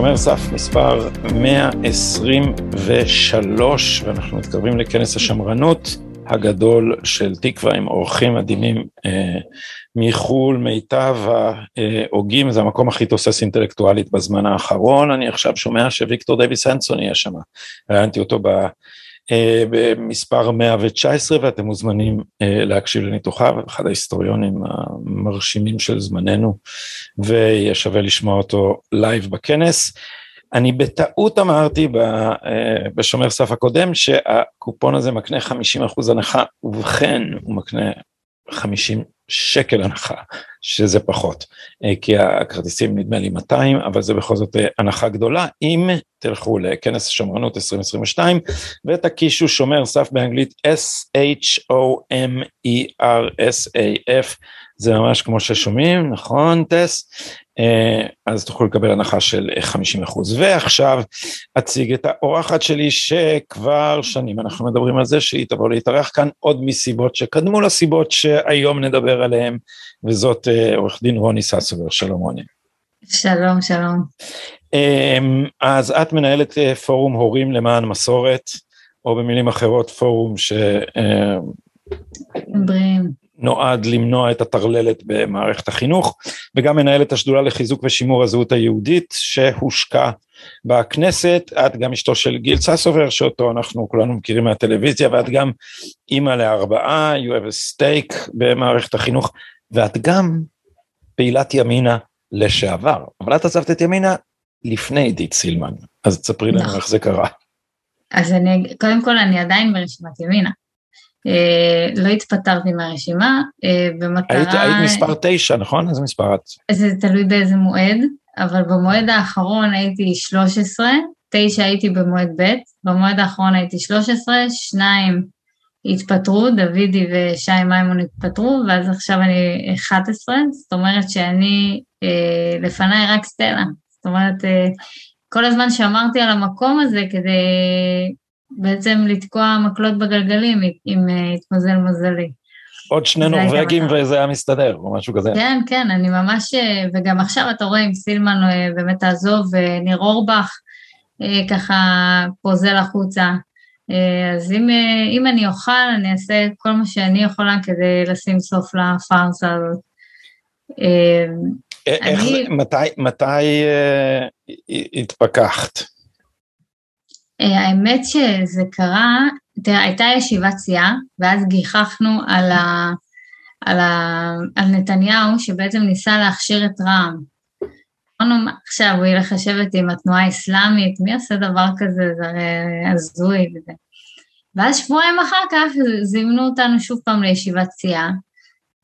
שומר סף מספר 123, ואנחנו מתקרבים לכנס השמרנות הגדול של תקווה עם אורחים מדהימים אה, מחו"ל, מיטב ההוגים, זה המקום הכי תוסס אינטלקטואלית בזמן האחרון, אני עכשיו שומע שוויקטור דייוויס הנסון יהיה שם, ראיינתי אותו ב... אה, במספר 119 ואתם מוזמנים אה, להקשיב לניתוחיו, אחד ההיסטוריונים המרשימים של זמננו ויהיה שווה לשמוע אותו live בכנס. אני בטעות אמרתי אה, בשומר סף הקודם שהקופון הזה מקנה 50% הנחה ובכן הוא מקנה 50 שקל הנחה, שזה פחות, אה, כי הכרטיסים נדמה לי 200, אבל זה בכל זאת אה, הנחה גדולה, אם תלכו לכנס השמרנות 2022 ותקישו שומר סף באנגלית S-H-O-M-E-R-S-A-F, זה ממש כמו ששומעים, נכון טס? אה, אז תוכלו לקבל הנחה של 50 אחוז. ועכשיו אציג את האורחת שלי שכבר שנים אנחנו מדברים על זה שהיא תבוא להתארח כאן עוד מסיבות שקדמו לסיבות שהיום נדבר עליהן, וזאת אה, עורך דין רוני ססובר, שלום רוני. שלום, שלום. אמ, אז את מנהלת אה, פורום הורים למען מסורת, או במילים אחרות פורום ש... בריאים. נועד למנוע את הטרללת במערכת החינוך, וגם מנהלת השדולה לחיזוק ושימור הזהות היהודית שהושקע בכנסת, את גם אשתו של גיל ססובר, שאותו אנחנו כולנו מכירים מהטלוויזיה, ואת גם אימא לארבעה, you have a stake במערכת החינוך, ואת גם פעילת ימינה לשעבר, אבל את עזבת את ימינה לפני עידית סילמן, אז תספרי לנו נכון. איך זה קרה. אז אני, קודם כל אני עדיין ברשימת ימינה. אה, לא התפטרתי מהרשימה, אה, במטרה... היית, היית מספר תשע, נכון? איזה מספר את? זה תלוי באיזה מועד, אבל במועד האחרון הייתי 13, תשע הייתי במועד ב', במועד האחרון הייתי 13, שניים התפטרו, דוידי ושי מימון התפטרו, ואז עכשיו אני 11, זאת אומרת שאני, אה, לפניי רק סטלה. זאת אומרת, אה, כל הזמן שמרתי על המקום הזה כדי בעצם לתקוע מקלות בגלגלים אם יתמזל מזלי. עוד שני נורבגים וזה היה מסתדר, או משהו כזה. כן, כן, אני ממש, וגם עכשיו אתה רואה אם סילמן אה, באמת תעזוב, וניר אה, אורבך אה, ככה פוזל החוצה. אז אם, אם אני אוכל, אני אעשה כל מה שאני יכולה כדי לשים סוף לפארסה הזאת. איך, אני... מתי, מתי התפכחת? אה, האמת שזה קרה, תראה, הייתה ישיבת סיעה, ואז גיחכנו על, ה, על, ה, על נתניהו, שבעצם ניסה להכשיר את רע"מ. אמרנו, עכשיו הוא ילך לשבת עם התנועה האסלאמית, מי עושה דבר כזה, זה הרי הזוי וזה. ואז שבועיים אחר כך זימנו אותנו שוב פעם לישיבת סיעה,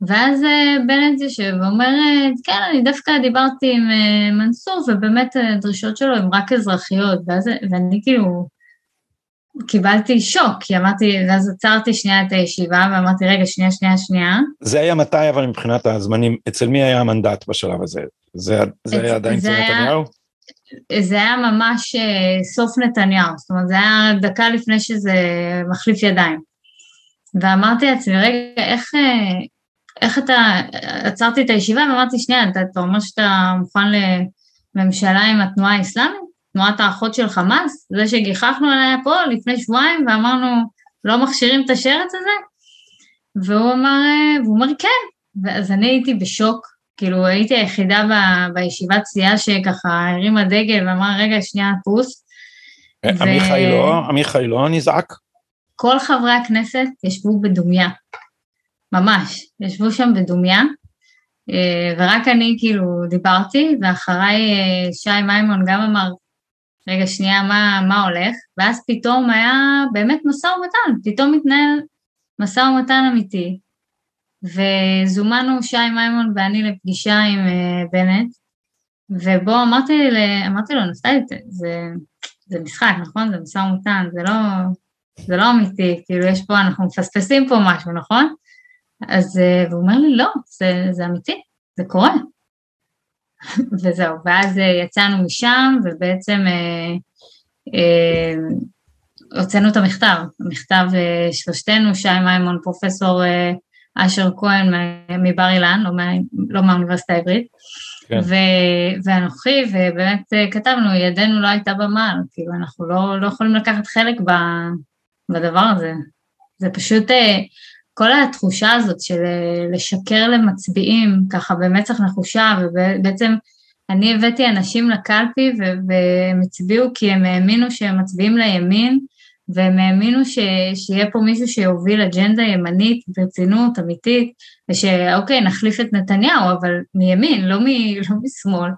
ואז אה, בנט יושב ואומר, אה, כן, אני דווקא דיברתי עם אה, מנסור, ובאמת הדרישות שלו הן רק אזרחיות, ואז, ואני כאילו קיבלתי שוק, כי אמרתי, ואז עצרתי שנייה את הישיבה, ואמרתי, רגע, שנייה, שנייה, שנייה. זה היה מתי, אבל מבחינת הזמנים, אצל מי היה המנדט בשלב הזה? זה, זה היה עדיין אצל נתניהו? זה היה ממש סוף נתניהו, זאת אומרת, זה היה דקה לפני שזה מחליף ידיים. ואמרתי לעצמי, רגע, איך, איך אתה, עצרתי את הישיבה ואמרתי, שנייה, אתה, אתה אומר שאתה מוכן לממשלה עם התנועה האסלאמית? תנועת האחות של חמאס? זה שגיחכנו עליה פה לפני שבועיים ואמרנו, לא מכשירים את השרץ הזה? והוא אמר, והוא אמר כן, ואז אני הייתי בשוק, כאילו הייתי היחידה ב, בישיבת סיעה שככה הרימה דגל ואמרה, רגע, שנייה, פוס. עמיחי ו... לא, עמיחי לא נזעק? כל חברי הכנסת ישבו בדומיה. ממש, ישבו שם בדומיה, אה, ורק אני כאילו דיברתי, ואחריי אה, שי מימון גם אמר, רגע שנייה, מה, מה הולך? ואז פתאום היה באמת משא ומתן, פתאום מתנהל משא ומתן אמיתי, וזומנו שי מימון ואני לפגישה עם uh, בנט, ובו אמרתי, אמרתי לו, נפתלי, זה, זה משחק, נכון? זה משא ומתן, זה לא, זה לא אמיתי, כאילו יש פה, אנחנו מפספסים פה משהו, נכון? אז אה, הוא אומר לי, לא, זה, זה אמיתי, זה קורה. וזהו, ואז אה, יצאנו משם, ובעצם אה, הוצאנו את המכתב, המכתב שלושתנו, שי מימון, פרופסור אשר כהן מבר אילן, לא, מה, לא מהאוניברסיטה העברית, כן. ו- ואנוכי, ובאמת כתבנו, ידנו לא הייתה במעל, כאילו אנחנו לא, לא יכולים לקחת חלק ב- בדבר הזה. זה פשוט, כל התחושה הזאת של לשקר למצביעים ככה במצח נחושה, ובעצם אני הבאתי אנשים לקלפי והם הצביעו כי הם האמינו שהם מצביעים לימין, והם האמינו ש, שיהיה פה מישהו שיוביל אג'נדה ימנית ברצינות, אמיתית, ושאוקיי, נחליף את נתניהו, אבל מימין, לא, מ, לא משמאל.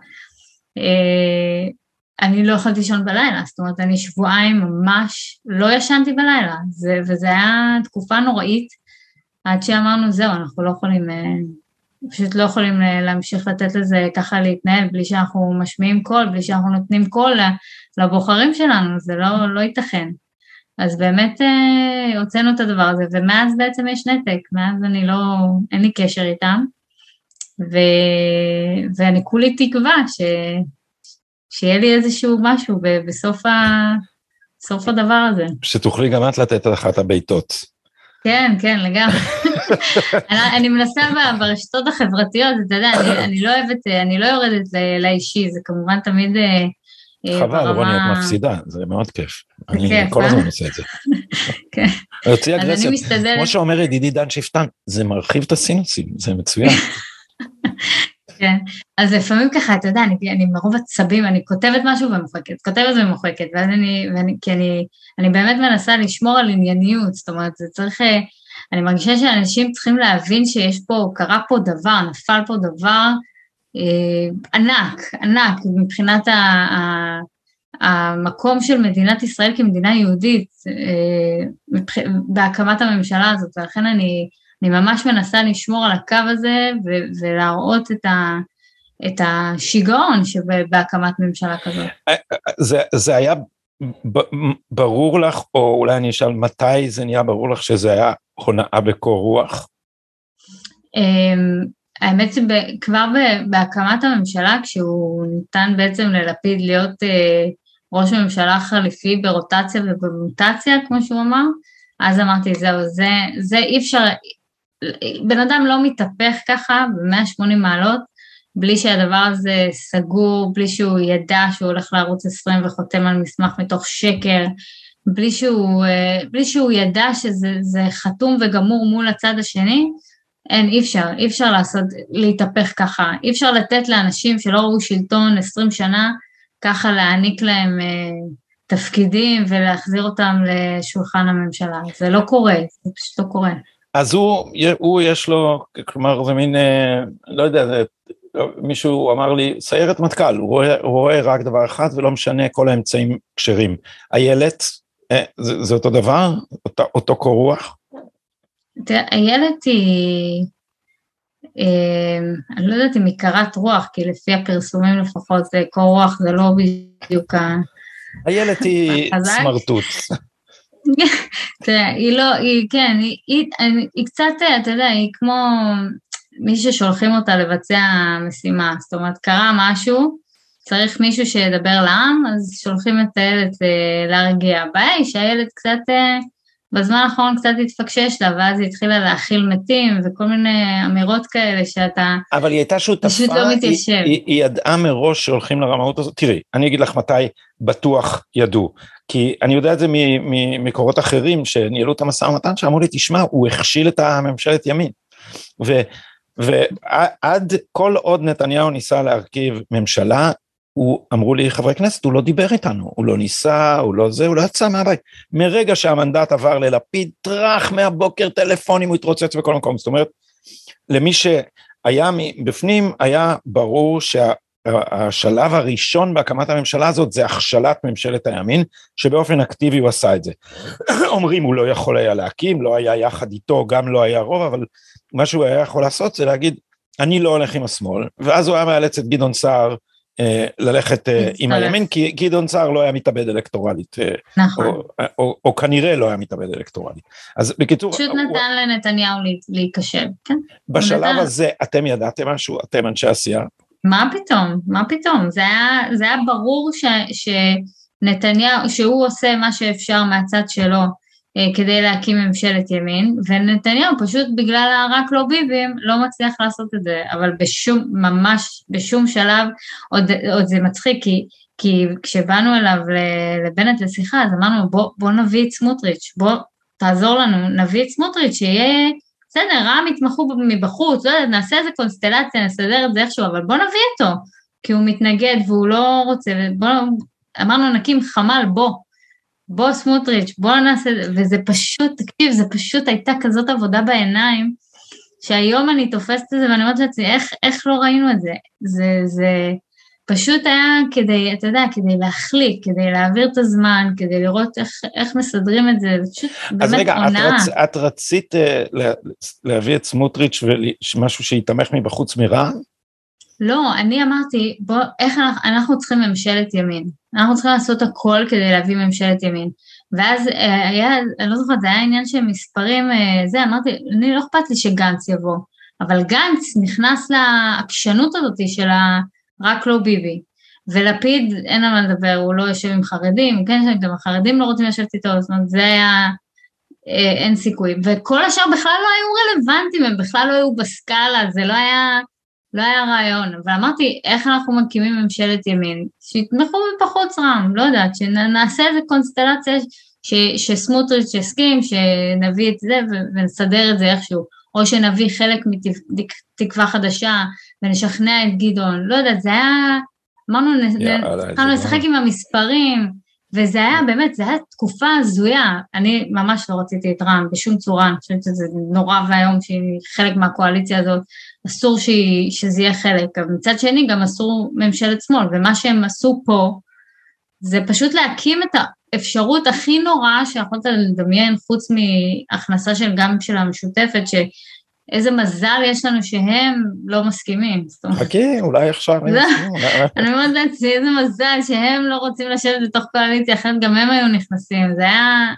אה, אני לא יכולתי לישון בלילה, זאת אומרת, אני שבועיים ממש לא ישנתי בלילה, זה, וזה היה תקופה נוראית, עד שאמרנו, זהו, אנחנו לא יכולים, אה, פשוט לא יכולים להמשיך לתת לזה ככה להתנהל בלי שאנחנו משמיעים קול, בלי שאנחנו נותנים קול לבוחרים שלנו, זה לא, לא ייתכן. אז באמת אה, הוצאנו את הדבר הזה, ומאז בעצם יש נתק, מאז אני לא, אין לי קשר איתם, ו, ואני כולי תקווה ש, שיהיה לי איזשהו משהו בסוף ה, סוף הדבר הזה. שתוכלי גם את לתת אחת הבעיטות. כן, כן, לגמרי. אני, אני מנסה ברשתות החברתיות, אתה יודע, אני, אני לא אוהבת, אני לא יורדת לאישי, זה כמובן תמיד אה, אה, חבל, רוני, את מפסידה, זה מאוד כיף. אני כל הזמן עושה את זה. כן. להוציא אגרסיה, כמו שאומר ידידי דן שפטן, זה מרחיב את הסינוסים, זה מצוין. כן, אז לפעמים ככה, אתה יודע, אני, אני מרוב עצבים, אני כותבת משהו ומוחקת, כותבת ומוחקת, ואז אני, ואני, כי אני, אני באמת מנסה לשמור על ענייניות, זאת אומרת, זה צריך, אה, אני מרגישה שאנשים צריכים להבין שיש פה, קרה פה דבר, נפל פה דבר, אה, ענק, ענק מבחינת ה, ה, המקום של מדינת ישראל כמדינה יהודית אה, בהקמת הממשלה הזאת, ולכן אני, אני ממש מנסה לשמור על הקו הזה ו, ולהראות את, ה, את השיגעון שבהקמת ממשלה כזאת. אה, זה, זה היה ברור לך, או אולי אני אשאל מתי זה נהיה ברור לך שזה היה הונאה בקור רוח? האמת שכבר בהקמת הממשלה, כשהוא ניתן בעצם ללפיד להיות אה, ראש ממשלה חליפי ברוטציה ובמוטציה, כמו שהוא אמר, אז אמרתי, זהו, זה, זה אי אפשר, בן אדם לא מתהפך ככה ב-180 מעלות, בלי שהדבר הזה סגור, בלי שהוא ידע שהוא הולך לערוץ 20 וחותם על מסמך מתוך שקר, בלי שהוא, אה, בלי שהוא ידע שזה חתום וגמור מול הצד השני, אין, אי אפשר, אי אפשר לעשות, להתהפך ככה, אי אפשר לתת לאנשים שלא ראו שלטון 20 שנה, ככה להעניק להם אה, תפקידים ולהחזיר אותם לשולחן הממשלה, זה לא קורה, זה פשוט לא קורה. אז הוא, הוא יש לו, כלומר זה מין, אה, לא יודע, זה, מישהו אמר לי, סיירת מטכ"ל, הוא רואה, הוא רואה רק דבר אחד ולא משנה, כל האמצעים כשרים. איילת, אה, זה, זה אותו דבר? אותו, אותו קור רוח? תראה, איילת היא, אה, אני לא יודעת אם היא קרת רוח, כי לפי הפרסומים לפחות קור רוח, זה לא בדיוק ה... איילת היא סמרטוט. תראה, היא לא, היא, כן, היא, היא, היא קצת, אתה יודע, היא כמו מי ששולחים אותה לבצע משימה, זאת אומרת, קרה משהו, צריך מישהו שידבר לעם, אז שולחים את הילד אה, להרגיע. הבעיה היא שהילד קצת... בזמן האחרון קצת התפקשש לה, ואז היא התחילה להכיל מתים וכל מיני אמירות כאלה שאתה אבל היא הייתה שותפה, פשוט לא מתיישב. היא, היא, היא ידעה מראש שהולכים לרמאות הזאת, תראי, אני אגיד לך מתי בטוח ידעו, כי אני יודע את זה ממקורות אחרים שניהלו את המשא ומתן, שאמרו לי, תשמע, הוא הכשיל את הממשלת ימין. ו, ועד כל עוד נתניהו ניסה להרכיב ממשלה, הוא, אמרו לי חברי כנסת, הוא לא דיבר איתנו, הוא לא ניסה, הוא לא זה, הוא לא יצא מהבית. מרגע שהמנדט עבר ללפיד, טראח מהבוקר טלפונים, הוא התרוצץ בכל מקום. זאת אומרת, למי שהיה בפנים, היה ברור שהשלב הראשון בהקמת הממשלה הזאת זה הכשלת ממשלת הימין, שבאופן אקטיבי הוא עשה את זה. אומרים הוא לא יכול היה להקים, לא היה יחד איתו, גם לא היה רוב, אבל מה שהוא היה יכול לעשות זה להגיד, אני לא הולך עם השמאל, ואז הוא היה מאלץ את גדעון סער ללכת אה, עם הימין, כי גדעון סער לא היה מתאבד אלקטורלית. אה, נכון. או, כנראה לא היה מתאבד אלקטורלית. אז בקיצור... פשוט נתן. לנתניהו להיכשל, כן. בשלב. הזה אתם ידעתם משהו, אתם אנשי עשייה? מה פתאום, מה פתאום, זה היה, זה היה ברור ש, שנתניהו, שהוא עושה מה שאפשר מהצד שלו כדי להקים ממשלת ימין, ונתניהו פשוט בגלל הרק לא ביבים לא מצליח לעשות את זה, אבל בשום, ממש בשום שלב, עוד, עוד זה מצחיק, כי, כי כשבאנו אליו לבנט לשיחה, אז אמרנו בוא, בוא נביא את סמוטריץ', בוא תעזור לנו, נביא את סמוטריץ', שיהיה, בסדר, רע"מ יתמכו מבחוץ, לא יודעת, נעשה איזה קונסטלציה, נסדר את זה איכשהו, אבל בוא נביא אותו, כי הוא מתנגד והוא לא רוצה, בוא, אמרנו נקים חמ"ל, בוא, בוא סמוטריץ', בוא נעשה, וזה פשוט, תקשיב, זה פשוט הייתה כזאת עבודה בעיניים, שהיום אני תופסת את זה ואני אומרת לעצמי, איך, איך לא ראינו את זה? זה, זה פשוט היה כדי, אתה יודע, כדי להחליק, כדי להעביר את הזמן, כדי לראות איך, איך מסדרים את זה, זה פשוט באמת אז רגע, עונה. את, רצ, את רצית uh, לה, להביא את סמוטריץ' ומשהו שיתמך מבחוץ מרע"מ? לא, אני אמרתי, בוא, איך אנחנו, אנחנו צריכים ממשלת ימין. אנחנו צריכים לעשות הכל כדי להביא ממשלת ימין. ואז אה, היה, אני לא זוכרת, זה היה עניין של מספרים, אה, זה, אמרתי, אני לא אכפת לי שגנץ יבוא, אבל גנץ נכנס לעקשנות הזאת של ה... רק לא ביבי. ולפיד, אין על מה לדבר, הוא לא יושב עם חרדים, כן, גם החרדים לא רוצים לשבת איתו, זאת אומרת, זה היה, אה, אין סיכוי. וכל השאר בכלל לא היו רלוונטיים, הם בכלל לא היו בסקאלה, זה לא היה... לא היה רעיון, אבל אמרתי, איך אנחנו מקימים ממשלת ימין? שיתמכו מבחוץ רם, לא יודעת, שנעשה איזה קונסטלציה ש, שסמוטריץ' יסכים, שנביא את זה ונסדר את זה איכשהו, או שנביא חלק מתקווה חדשה ונשכנע את גדעון, לא יודעת, זה היה, אמרנו, התחלנו לשחק עם המספרים, וזה היה באמת, זה היה תקופה הזויה, אני ממש לא רציתי את רע"מ בשום צורה, אני חושבת שזה נורא ואיום שהיא חלק מהקואליציה הזאת, אסור שהיא, שזה יהיה חלק, אבל מצד שני גם אסור ממשלת שמאל, ומה שהם עשו פה, זה פשוט להקים את האפשרות הכי נוראה שיכולת לדמיין, חוץ מהכנסה של גם של המשותפת, ש... איזה מזל יש לנו שהם לא מסכימים. חכי, אולי עכשיו הם יסכימו. אני אומרת לעצמי, איזה מזל שהם לא רוצים לשבת בתוך קואליציה, אחרת גם הם היו נכנסים. זה היה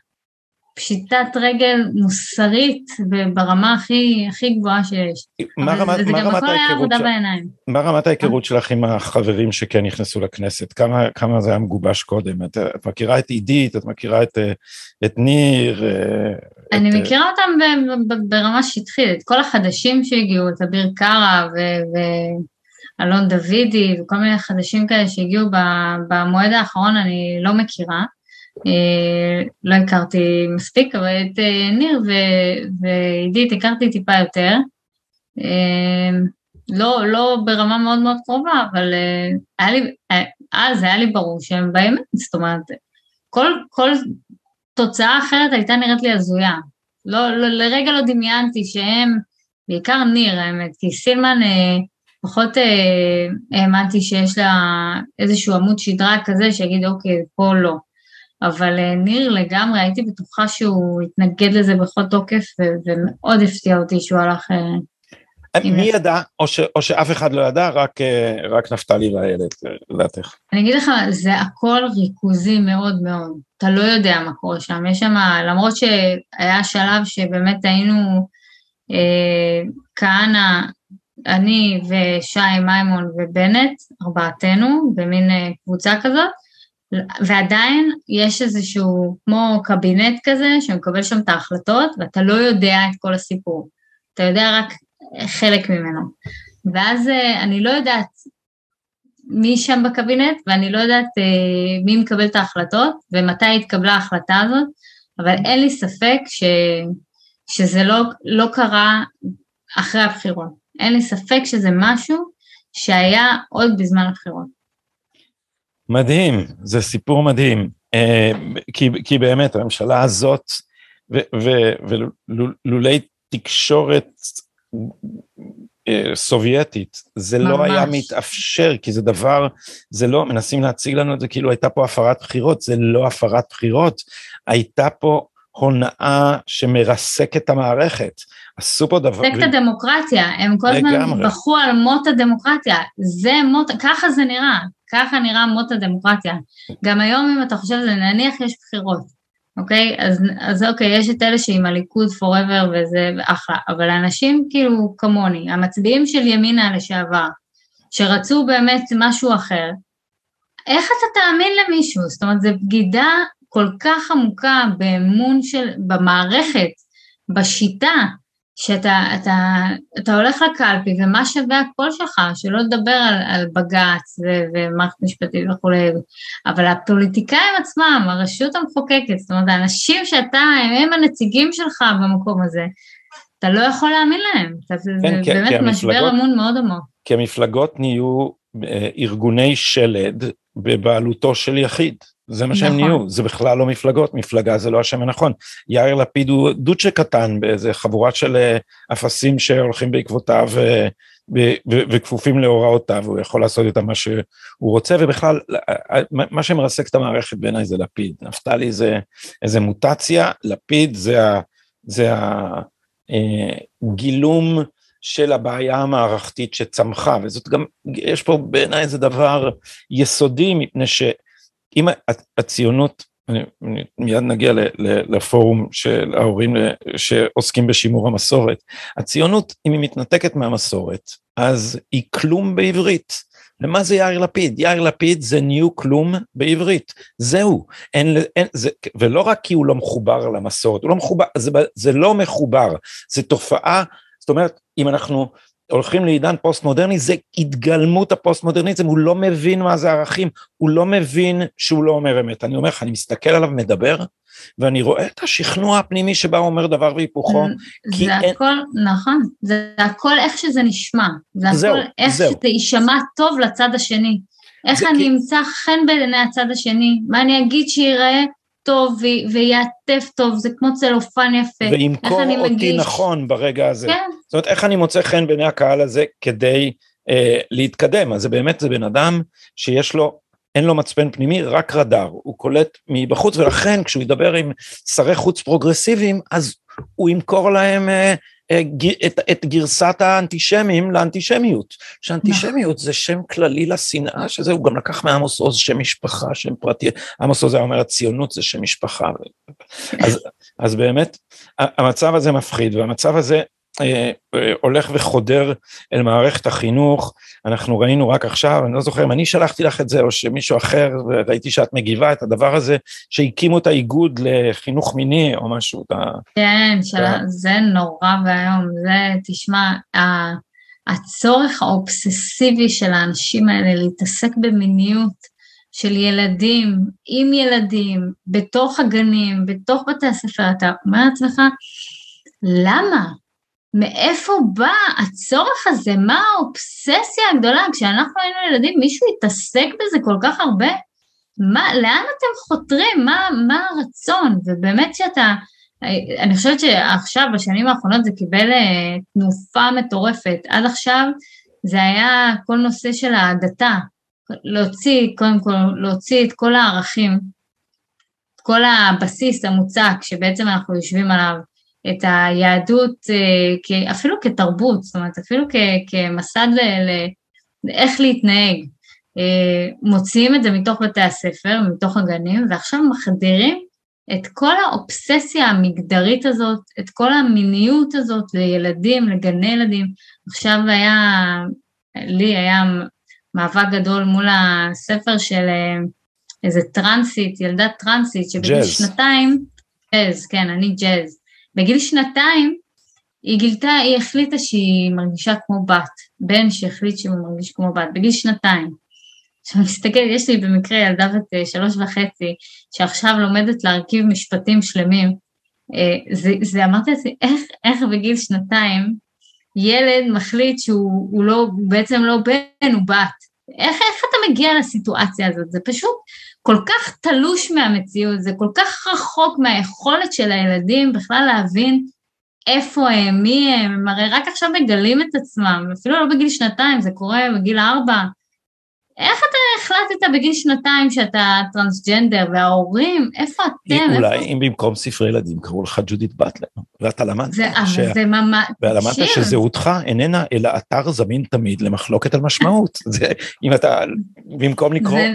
פשיטת רגל מוסרית ברמה הכי, הכי גבוהה שיש. מה רמת, זה מה גם הכל היה עבודה ש... בעיניים. מה רמת ההיכרות שלך עם החברים שכן נכנסו לכנסת? כמה, כמה זה היה מגובש קודם? את, את מכירה את עידית, את מכירה את, את ניר? אה, אני את... מכירה אותם ב, ב, ברמה שטחית, את כל החדשים שהגיעו, את אביר קארה ואלון דוידי וכל מיני חדשים כאלה שהגיעו במועד האחרון אני לא מכירה. אה, לא הכרתי מספיק, אבל את אה, ניר ועידית הכרתי טיפה יותר. אה, לא, לא ברמה מאוד מאוד קרובה, אבל היה לי, אז היה לי ברור שהם באמת, זאת אומרת, כל, כל תוצאה אחרת הייתה נראית לי הזויה. לא, לא, לרגע לא דמיינתי שהם, בעיקר ניר האמת, כי סילמן פחות האמנתי שיש לה איזשהו עמוד שדרה כזה שיגיד אוקיי, פה לא. אבל אה, ניר לגמרי, הייתי בטוחה שהוא התנגד לזה בכל תוקף, ומאוד הפתיע אותי שהוא הלך... אה, מי ידע, או, ש, או שאף אחד לא ידע, רק, אה, רק נפתלי ואיילת, לדעתך? אני אגיד לך, זה הכל ריכוזי מאוד מאוד. אתה לא יודע מה קורה שם. יש שם, למרות שהיה שלב שבאמת היינו, אה, כהנא, אני ושי מימון ובנט, ארבעתנו, במין קבוצה כזאת, ועדיין יש איזשהו כמו קבינט כזה שמקבל שם את ההחלטות ואתה לא יודע את כל הסיפור, אתה יודע רק חלק ממנו. ואז אה, אני לא יודעת מי שם בקבינט ואני לא יודעת אה, מי מקבל את ההחלטות ומתי התקבלה ההחלטה הזאת, אבל אין לי ספק ש, שזה לא, לא קרה אחרי הבחירות. אין לי ספק שזה משהו שהיה עוד בזמן הבחירות. מדהים, זה סיפור מדהים, אה, כי, כי באמת הממשלה הזאת, ולולי תקשורת אה, סובייטית, זה ממש. לא היה מתאפשר, כי זה דבר, זה לא, מנסים להציג לנו את זה כאילו הייתה פה הפרת בחירות, זה לא הפרת בחירות, הייתה פה הונאה שמרסקת את המערכת. עשו פה דבר... את הדמוקרטיה, הם כל הזמן בכו על מות הדמוקרטיה, זה מות, ככה זה נראה, ככה נראה מות הדמוקרטיה. גם היום אם אתה חושב זה, נניח יש בחירות, אוקיי? אז, אז אוקיי, יש את אלה שעם הליכוד forever וזה אחלה, אבל אנשים כאילו כמוני, המצביעים של ימינה לשעבר, שרצו באמת משהו אחר, איך אתה תאמין למישהו? זאת אומרת, זו בגידה כל כך עמוקה באמון של, במערכת, בשיטה, שאתה אתה, אתה הולך לקלפי ומה שווה הקול שלך, שלא לדבר על, על בג"ץ ומערכת משפטית וכולי, אבל הפוליטיקאים עצמם, הרשות המחוקקת, זאת אומרת האנשים שאתה, הם הנציגים שלך במקום הזה, אתה לא יכול להאמין להם, כן, זה כי, באמת כי משבר אמון מאוד עמוק. כי המפלגות נהיו אה, ארגוני שלד בבעלותו של יחיד. זה מה שהם נכון. נהיו, זה בכלל לא מפלגות, מפלגה זה לא השם הנכון. יאיר לפיד הוא דוצ'ה קטן באיזה חבורה של אה, אפסים שהולכים בעקבותיו אה, וכפופים להוראותיו, הוא יכול לעשות איתם מה שהוא רוצה, ובכלל, אה, מה שמרסק את המערכת בעיניי זה לפיד. נפתלי זה איזה מוטציה, לפיד זה, ה, זה הגילום של הבעיה המערכתית שצמחה, וזאת גם, יש פה בעיניי איזה דבר יסודי, מפני ש... אם הציונות, אני, אני מיד נגיע ל, ל, לפורום של ההורים שעוסקים בשימור המסורת, הציונות, אם היא מתנתקת מהמסורת, אז היא כלום בעברית. למה זה יאיר לפיד? יאיר לפיד זה ניו כלום בעברית, זהו, אין, אין, זה, ולא רק כי הוא לא מחובר למסורת, הוא לא מחובר, זה, זה לא מחובר, זה תופעה, זאת אומרת, אם אנחנו הולכים לעידן פוסט מודרני זה התגלמות הפוסט מודרניזם הוא לא מבין מה זה ערכים הוא לא מבין שהוא לא אומר אמת אני אומר לך אני מסתכל עליו מדבר ואני רואה את השכנוע הפנימי שבה הוא אומר דבר והיפוכו. זה הכל אין... נכון זה הכל איך שזה נשמע זה זהו, הכל איך זהו. שזה יישמע טוב לצד השני איך אני כי... אמצא חן בעיני הצד השני מה אני אגיד שיראה טוב ויעטף טוב, זה כמו צלופן יפה. וימכור אותי מגיש... נכון ברגע הזה. כן. זאת אומרת, איך אני מוצא חן בעיני הקהל הזה כדי אה, להתקדם? אז זה באמת, זה בן אדם שיש לו, אין לו מצפן פנימי, רק רדאר, הוא קולט מבחוץ, ולכן כשהוא ידבר עם שרי חוץ פרוגרסיביים, אז הוא ימכור להם אה, את, את גרסת האנטישמים לאנטישמיות, שאנטישמיות זה שם כללי לשנאה, שזה הוא גם לקח מעמוס עוז שם משפחה, שם פרטי, עמוס עוז היה אומר הציונות זה שם משפחה, אז, אז באמת המצב הזה מפחיד והמצב הזה אה, אה, הולך וחודר אל מערכת החינוך, אנחנו ראינו רק עכשיו, אני לא זוכר אם אני שלחתי לך את זה או שמישהו אחר, וראיתי שאת מגיבה את הדבר הזה, שהקימו את האיגוד לחינוך מיני או משהו. כן, של... זה נורא ואיום, זה, תשמע, הצורך האובססיבי של האנשים האלה להתעסק במיניות, של ילדים, עם ילדים, בתוך הגנים, בתוך בתי הספר, אתה אומר לעצמך, למה? מאיפה בא הצורך הזה? מה האובססיה הגדולה? כשאנחנו היינו ילדים, מישהו התעסק בזה כל כך הרבה? מה, לאן אתם חותרים? מה, מה הרצון? ובאמת שאתה, אני חושבת שעכשיו, בשנים האחרונות זה קיבל אה, תנופה מטורפת. עד עכשיו זה היה כל נושא של ההדתה. להוציא, קודם כל, להוציא את כל הערכים, את כל הבסיס המוצק שבעצם אנחנו יושבים עליו, את היהדות אה, אפילו כתרבות, זאת אומרת אפילו כמסד לאיך להתנהג. אה, מוציאים את זה מתוך בתי הספר, מתוך הגנים, ועכשיו מחדירים את כל האובססיה המגדרית הזאת, את כל המיניות הזאת לילדים, לגני ילדים. עכשיו היה, לי היה מאבק גדול מול הספר של אה, איזה טרנסית, ילדה טרנסית, שבגיל שנתיים, ג'אז, כן, אני ג'אז. בגיל שנתיים היא גילתה, היא החליטה שהיא מרגישה כמו בת, בן שהחליט שהוא מרגיש כמו בת, בגיל שנתיים. עכשיו מסתכלת, יש לי במקרה ילדה בת אה, שלוש וחצי, שעכשיו לומדת להרכיב משפטים שלמים. אה, זה, זה אמרתי לעצמי, איך, איך בגיל שנתיים ילד מחליט שהוא לא, בעצם לא בן, הוא בת. איך, איך אתה מגיע לסיטואציה הזאת? זה פשוט כל כך תלוש מהמציאות, זה כל כך רחוק מהיכולת של הילדים בכלל להבין איפה הם, מי הם, הם הרי רק עכשיו מגלים את עצמם, אפילו לא בגיל שנתיים, זה קורה בגיל ארבע. איך אתה החלטת בגיל שנתיים שאתה טרנסג'נדר, וההורים, איפה אתם? אולי איפה... אם במקום ספרי ילדים קראו לך ג'ודית באטלר, ואתה למדת. זה, ש... זה ממש... ולמדת שיר. שזהותך איננה אלא אתר זמין תמיד למחלוקת על משמעות. זה, אם אתה, במקום לקרוא זה...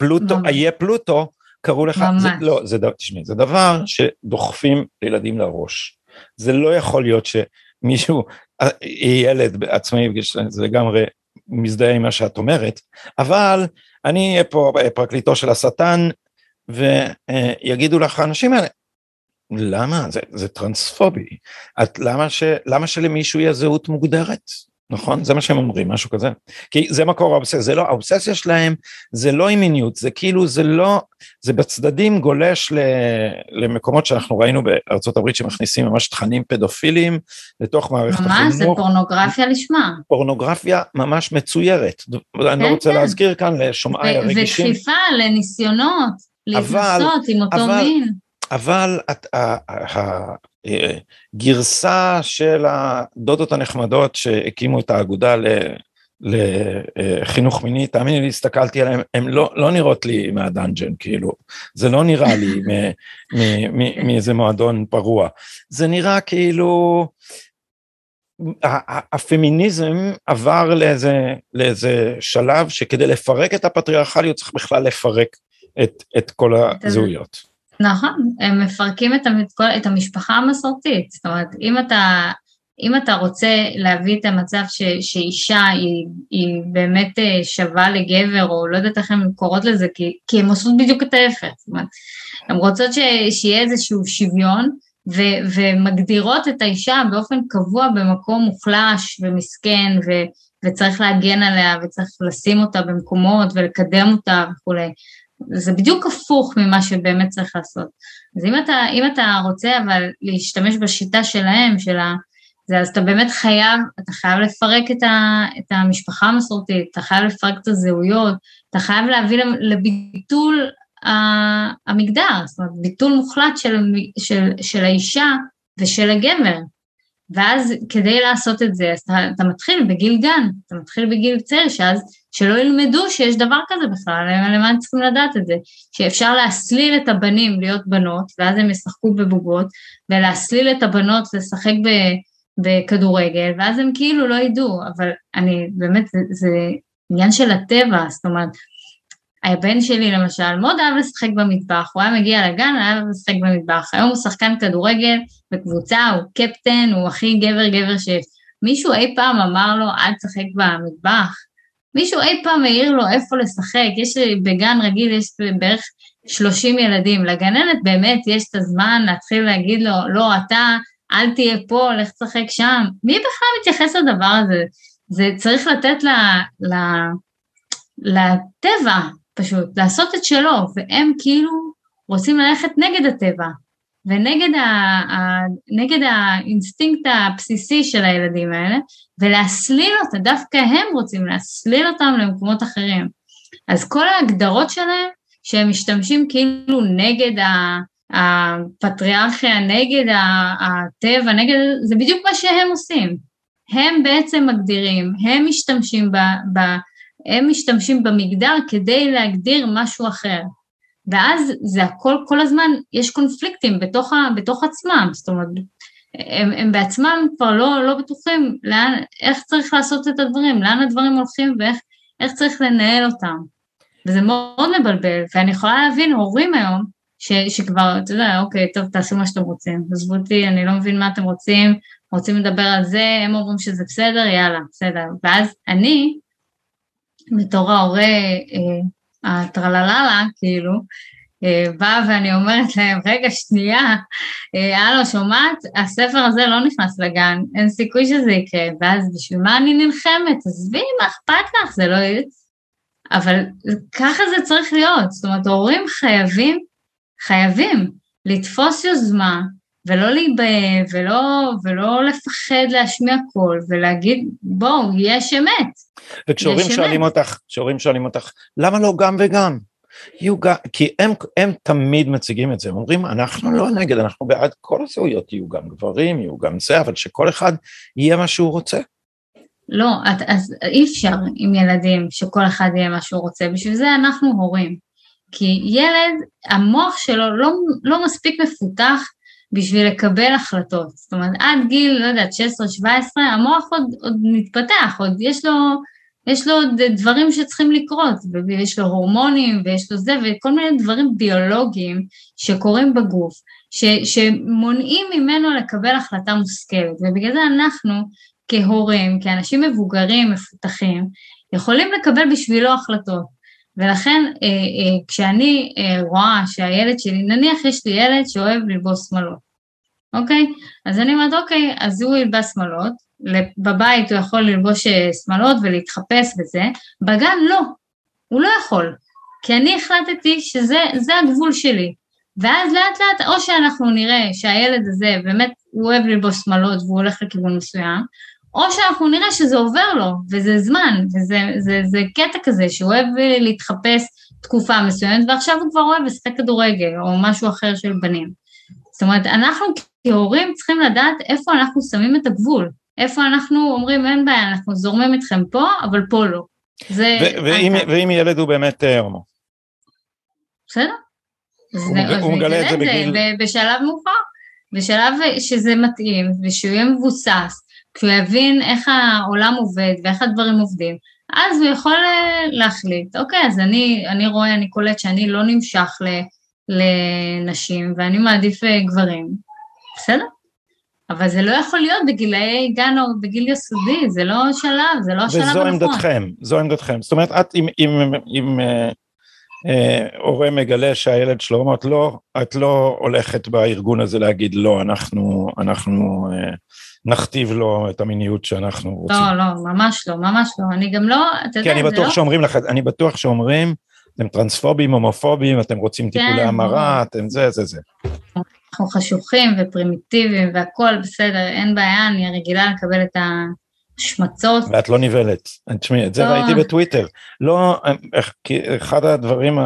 פלוטו, איה פלוטו, קראו לך, ממש. זה, לא, זה, תשמעי, זה דבר שדוחפים לילדים לראש. זה לא יכול להיות שמישהו, אה, ילד עצמאי, זה לגמרי מזדהה עם מה שאת אומרת, אבל אני אהיה פה פרקליטו של השטן, ויגידו לך האנשים האלה, למה? זה, זה טרנספובי. את, למה, ש, למה שלמישהו יהיה זהות מוגדרת? נכון? זה מה שהם אומרים, משהו כזה. כי זה מקור האובססיה, זה לא, האובססיה שלהם זה לא עם מיניות, זה כאילו, זה לא, זה בצדדים גולש ל, למקומות שאנחנו ראינו בארצות הברית שמכניסים ממש תכנים פדופיליים לתוך מערכת ממש, החינוך. ממש, זה פורנוגרפיה לשמה. פורנוגרפיה ממש מצוירת. כן, אני לא כן, רוצה כן. להזכיר כאן לשומעי הרגישים. ודחיפה לניסיונות, להתנסות עם אותו אבל, מין. אבל הגרסה של הדודות הנחמדות שהקימו את האגודה לחינוך מיני, תאמיני לי, הסתכלתי עליהן, הן לא, לא נראות לי מהדאנג'ן, כאילו, זה לא נראה לי מאיזה מועדון פרוע, זה נראה כאילו, הפמיניזם עבר לאיזה, לאיזה שלב שכדי לפרק את הפטריארכליות צריך בכלל לפרק את, את כל הזהויות. נכון, הם מפרקים את, את המשפחה המסורתית, זאת אומרת, אם אתה, אם אתה רוצה להביא את המצב ש, שאישה היא, היא באמת אה, שווה לגבר, או לא יודעת איך הן קוראות לזה, כי, כי הן עושות בדיוק את ההפך, זאת אומרת, הן רוצות ש, שיהיה איזשהו שוויון, ו, ומגדירות את האישה באופן קבוע במקום מוחלש ומסכן, ו, וצריך להגן עליה, וצריך לשים אותה במקומות ולקדם אותה וכולי. זה בדיוק הפוך ממה שבאמת צריך לעשות. אז אם אתה, אם אתה רוצה אבל להשתמש בשיטה שלהם, של ה... זה, אז אתה באמת חייב, אתה חייב לפרק את, ה, את המשפחה המסורתית, אתה חייב לפרק את הזהויות, אתה חייב להביא לביטול המגדר, זאת אומרת, ביטול מוחלט של, של, של האישה ושל הגבר. ואז כדי לעשות את זה, אז אתה, אתה מתחיל בגיל גן, אתה מתחיל בגיל צעיר, שאז שלא ילמדו שיש דבר כזה בכלל, למה הם צריכים לדעת את זה? שאפשר להסליל את הבנים להיות בנות, ואז הם ישחקו בבובות, ולהסליל את הבנות לשחק ב, בכדורגל, ואז הם כאילו לא ידעו, אבל אני, באמת, זה, זה עניין של הטבע, זאת אומרת, הבן שלי למשל מאוד אהב לשחק במטבח, הוא היה מגיע לגן, אהב לשחק במטבח, היום הוא שחקן כדורגל בקבוצה, הוא קפטן, הוא הכי גבר גבר שיש. מישהו אי פעם אמר לו, אל תשחק במטבח? מישהו אי פעם העיר לו איפה לשחק? יש בגן רגיל, יש בערך 30 ילדים, לגננת באמת יש את הזמן להתחיל להגיד לו, לא, אתה, אל תהיה פה, לך תשחק שם. מי בכלל מתייחס לדבר הזה? זה צריך לתת ל, ל, לטבע פשוט, לעשות את שלו, והם כאילו רוצים ללכת נגד הטבע, ונגד ה, ה, נגד האינסטינקט הבסיסי של הילדים האלה, ולהסליל אותה, דווקא הם רוצים להסליל אותם למקומות אחרים. אז כל ההגדרות שלהם, שהם משתמשים כאילו נגד הפטריארכיה, נגד הטבע, נגד, זה בדיוק מה שהם עושים. הם בעצם מגדירים, הם משתמשים ב, ב, הם משתמשים במגדר כדי להגדיר משהו אחר. ואז זה הכל, כל הזמן יש קונפליקטים בתוך, ה, בתוך עצמם, זאת אומרת, הם, הם בעצמם כבר לא, לא בטוחים לאן, איך צריך לעשות את הדברים, לאן הדברים הולכים ואיך צריך לנהל אותם. וזה מאוד מבלבל, ואני יכולה להבין הורים היום, ש, שכבר, אתה יודע, אוקיי, טוב, תעשו מה שאתם רוצים, עזבו אותי, אני לא מבין מה אתם רוצים, רוצים לדבר על זה, הם אומרים שזה בסדר, יאללה, בסדר. ואז אני, בתור ההורה אה, הטרלללה, כאילו, אה, באה ואני אומרת להם, רגע, שנייה, אה, הלו, שומעת? הספר הזה לא נכנס לגן, אין סיכוי שזה יקרה, ואז בשביל מה אני נלחמת? עזבי, מה אכפת לך? זה לא יוצא. אבל ככה זה צריך להיות, זאת אומרת, הורים חייבים, חייבים לתפוס יוזמה, ולא להיבהל, ולא, ולא לפחד להשמיע קול, ולהגיד, בואו, יש אמת. וכשהורים שואלים אמת. אותך, כשהורים שואלים אותך, למה לא גם וגם? יהיו גם, כי הם, הם תמיד מציגים את זה, הם אומרים, אנחנו לא נגד, אנחנו בעד כל הזהויות, יהיו גם גברים, יהיו גם זה, אבל שכל אחד יהיה מה שהוא רוצה. לא, את, אז אי אפשר עם ילדים שכל אחד יהיה מה שהוא רוצה, בשביל זה אנחנו הורים. כי ילד, המוח שלו לא, לא מספיק מפותח בשביל לקבל החלטות. זאת אומרת, עד גיל, לא יודעת, 16-17, המוח עוד, עוד מתפתח, עוד יש לו, יש לו עוד דברים שצריכים לקרות, ויש לו הורמונים, ויש לו זה, וכל מיני דברים ביולוגיים שקורים בגוף, ש, שמונעים ממנו לקבל החלטה מושכלת, ובגלל זה אנחנו, כהורים, כאנשים מבוגרים, מפותחים, יכולים לקבל בשבילו החלטות. ולכן אה, אה, כשאני אה, רואה שהילד שלי, נניח יש לי ילד שאוהב ללבוש שמאלות, אוקיי? אז אני אומרת, אוקיי, אז הוא ילבש שמאלות, בבית הוא יכול ללבוש אה, שמאלות ולהתחפש וזה, בגן לא, הוא לא יכול, כי אני החלטתי שזה הגבול שלי. ואז לאט לאט, או שאנחנו נראה שהילד הזה באמת, הוא אוהב ללבוש שמאלות והוא הולך לכיוון מסוים, או שאנחנו נראה שזה עובר לו, וזה זמן, וזה זה, זה קטע כזה שהוא אוהב להתחפש תקופה מסוימת, ועכשיו הוא כבר אוהב לשחק כדורגל, או משהו אחר של בנים. זאת אומרת, אנחנו כהורים צריכים לדעת איפה אנחנו שמים את הגבול, איפה אנחנו אומרים אין בעיה, אנחנו זורמים איתכם פה, אבל פה לא. זה... ואם, ואם ילד הוא באמת אה, הומו? בסדר. הוא מגלה את זה בגיל... בשלב מאוחר, בשלב שזה מתאים, ושהוא יהיה מבוסס, כי הוא יבין איך העולם עובד ואיך הדברים עובדים, אז הוא יכול אה, להחליט, אוקיי, אז אני, אני רואה, אני קולט שאני לא נמשך ל, לנשים ואני מעדיף אה, גברים, בסדר? אבל זה לא יכול להיות בגילאי גן או בגיל יסודי, זה לא שלב, זה לא השלב הנכון. וזו עמדתכם, זו עמדתכם. זאת אומרת, את, אם, אם, אם אה, אה, הורה מגלה שהילד שלו אומר, לא, את לא הולכת בארגון הזה להגיד לא, אנחנו, אנחנו אה, נכתיב לו את המיניות שאנחנו רוצים. לא, לא, ממש לא, ממש לא. אני גם לא, אתה יודע, זה לא... כי אני בטוח שאומרים לך, אני בטוח שאומרים, אתם טרנספובים, הומופובים, אתם רוצים טיפולי כן, המרה, אתם זה, זה, זה. אנחנו חשוכים ופרימיטיביים והכול בסדר, אין בעיה, אני רגילה לקבל את ההשמצות. ואת לא נבהלת. תשמעי, את זה לא. ראיתי בטוויטר. לא, אחד הדברים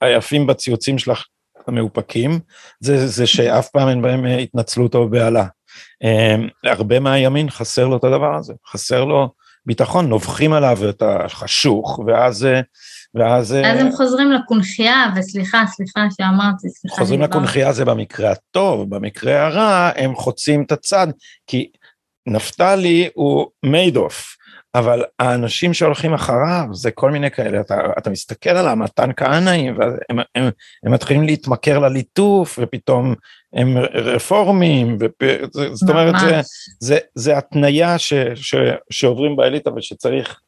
היפים בציוצים שלך המאופקים, זה, זה שאף פעם אין בהם התנצלות או בהלה. אמ, הרבה מהימין חסר לו את הדבר הזה, חסר לו ביטחון, נובחים עליו את החשוך, ואז... ואז... אז הם חוזרים לקונכייה, וסליחה, סליחה שאמרתי, סליחה. חוזרים לקונכייה זה במקרה הטוב, במקרה הרע הם חוצים את הצד, כי נפתלי הוא מייד אוף, אבל האנשים שהולכים אחריו זה כל מיני כאלה, אתה, אתה מסתכל על המתן כהנאים, והם הם, הם, הם מתחילים להתמכר לליטוף, ופתאום הם רפורמים, ופ... זאת אומרת, זה, זה, זה התניה ש, ש, שעוברים באליטה ושצריך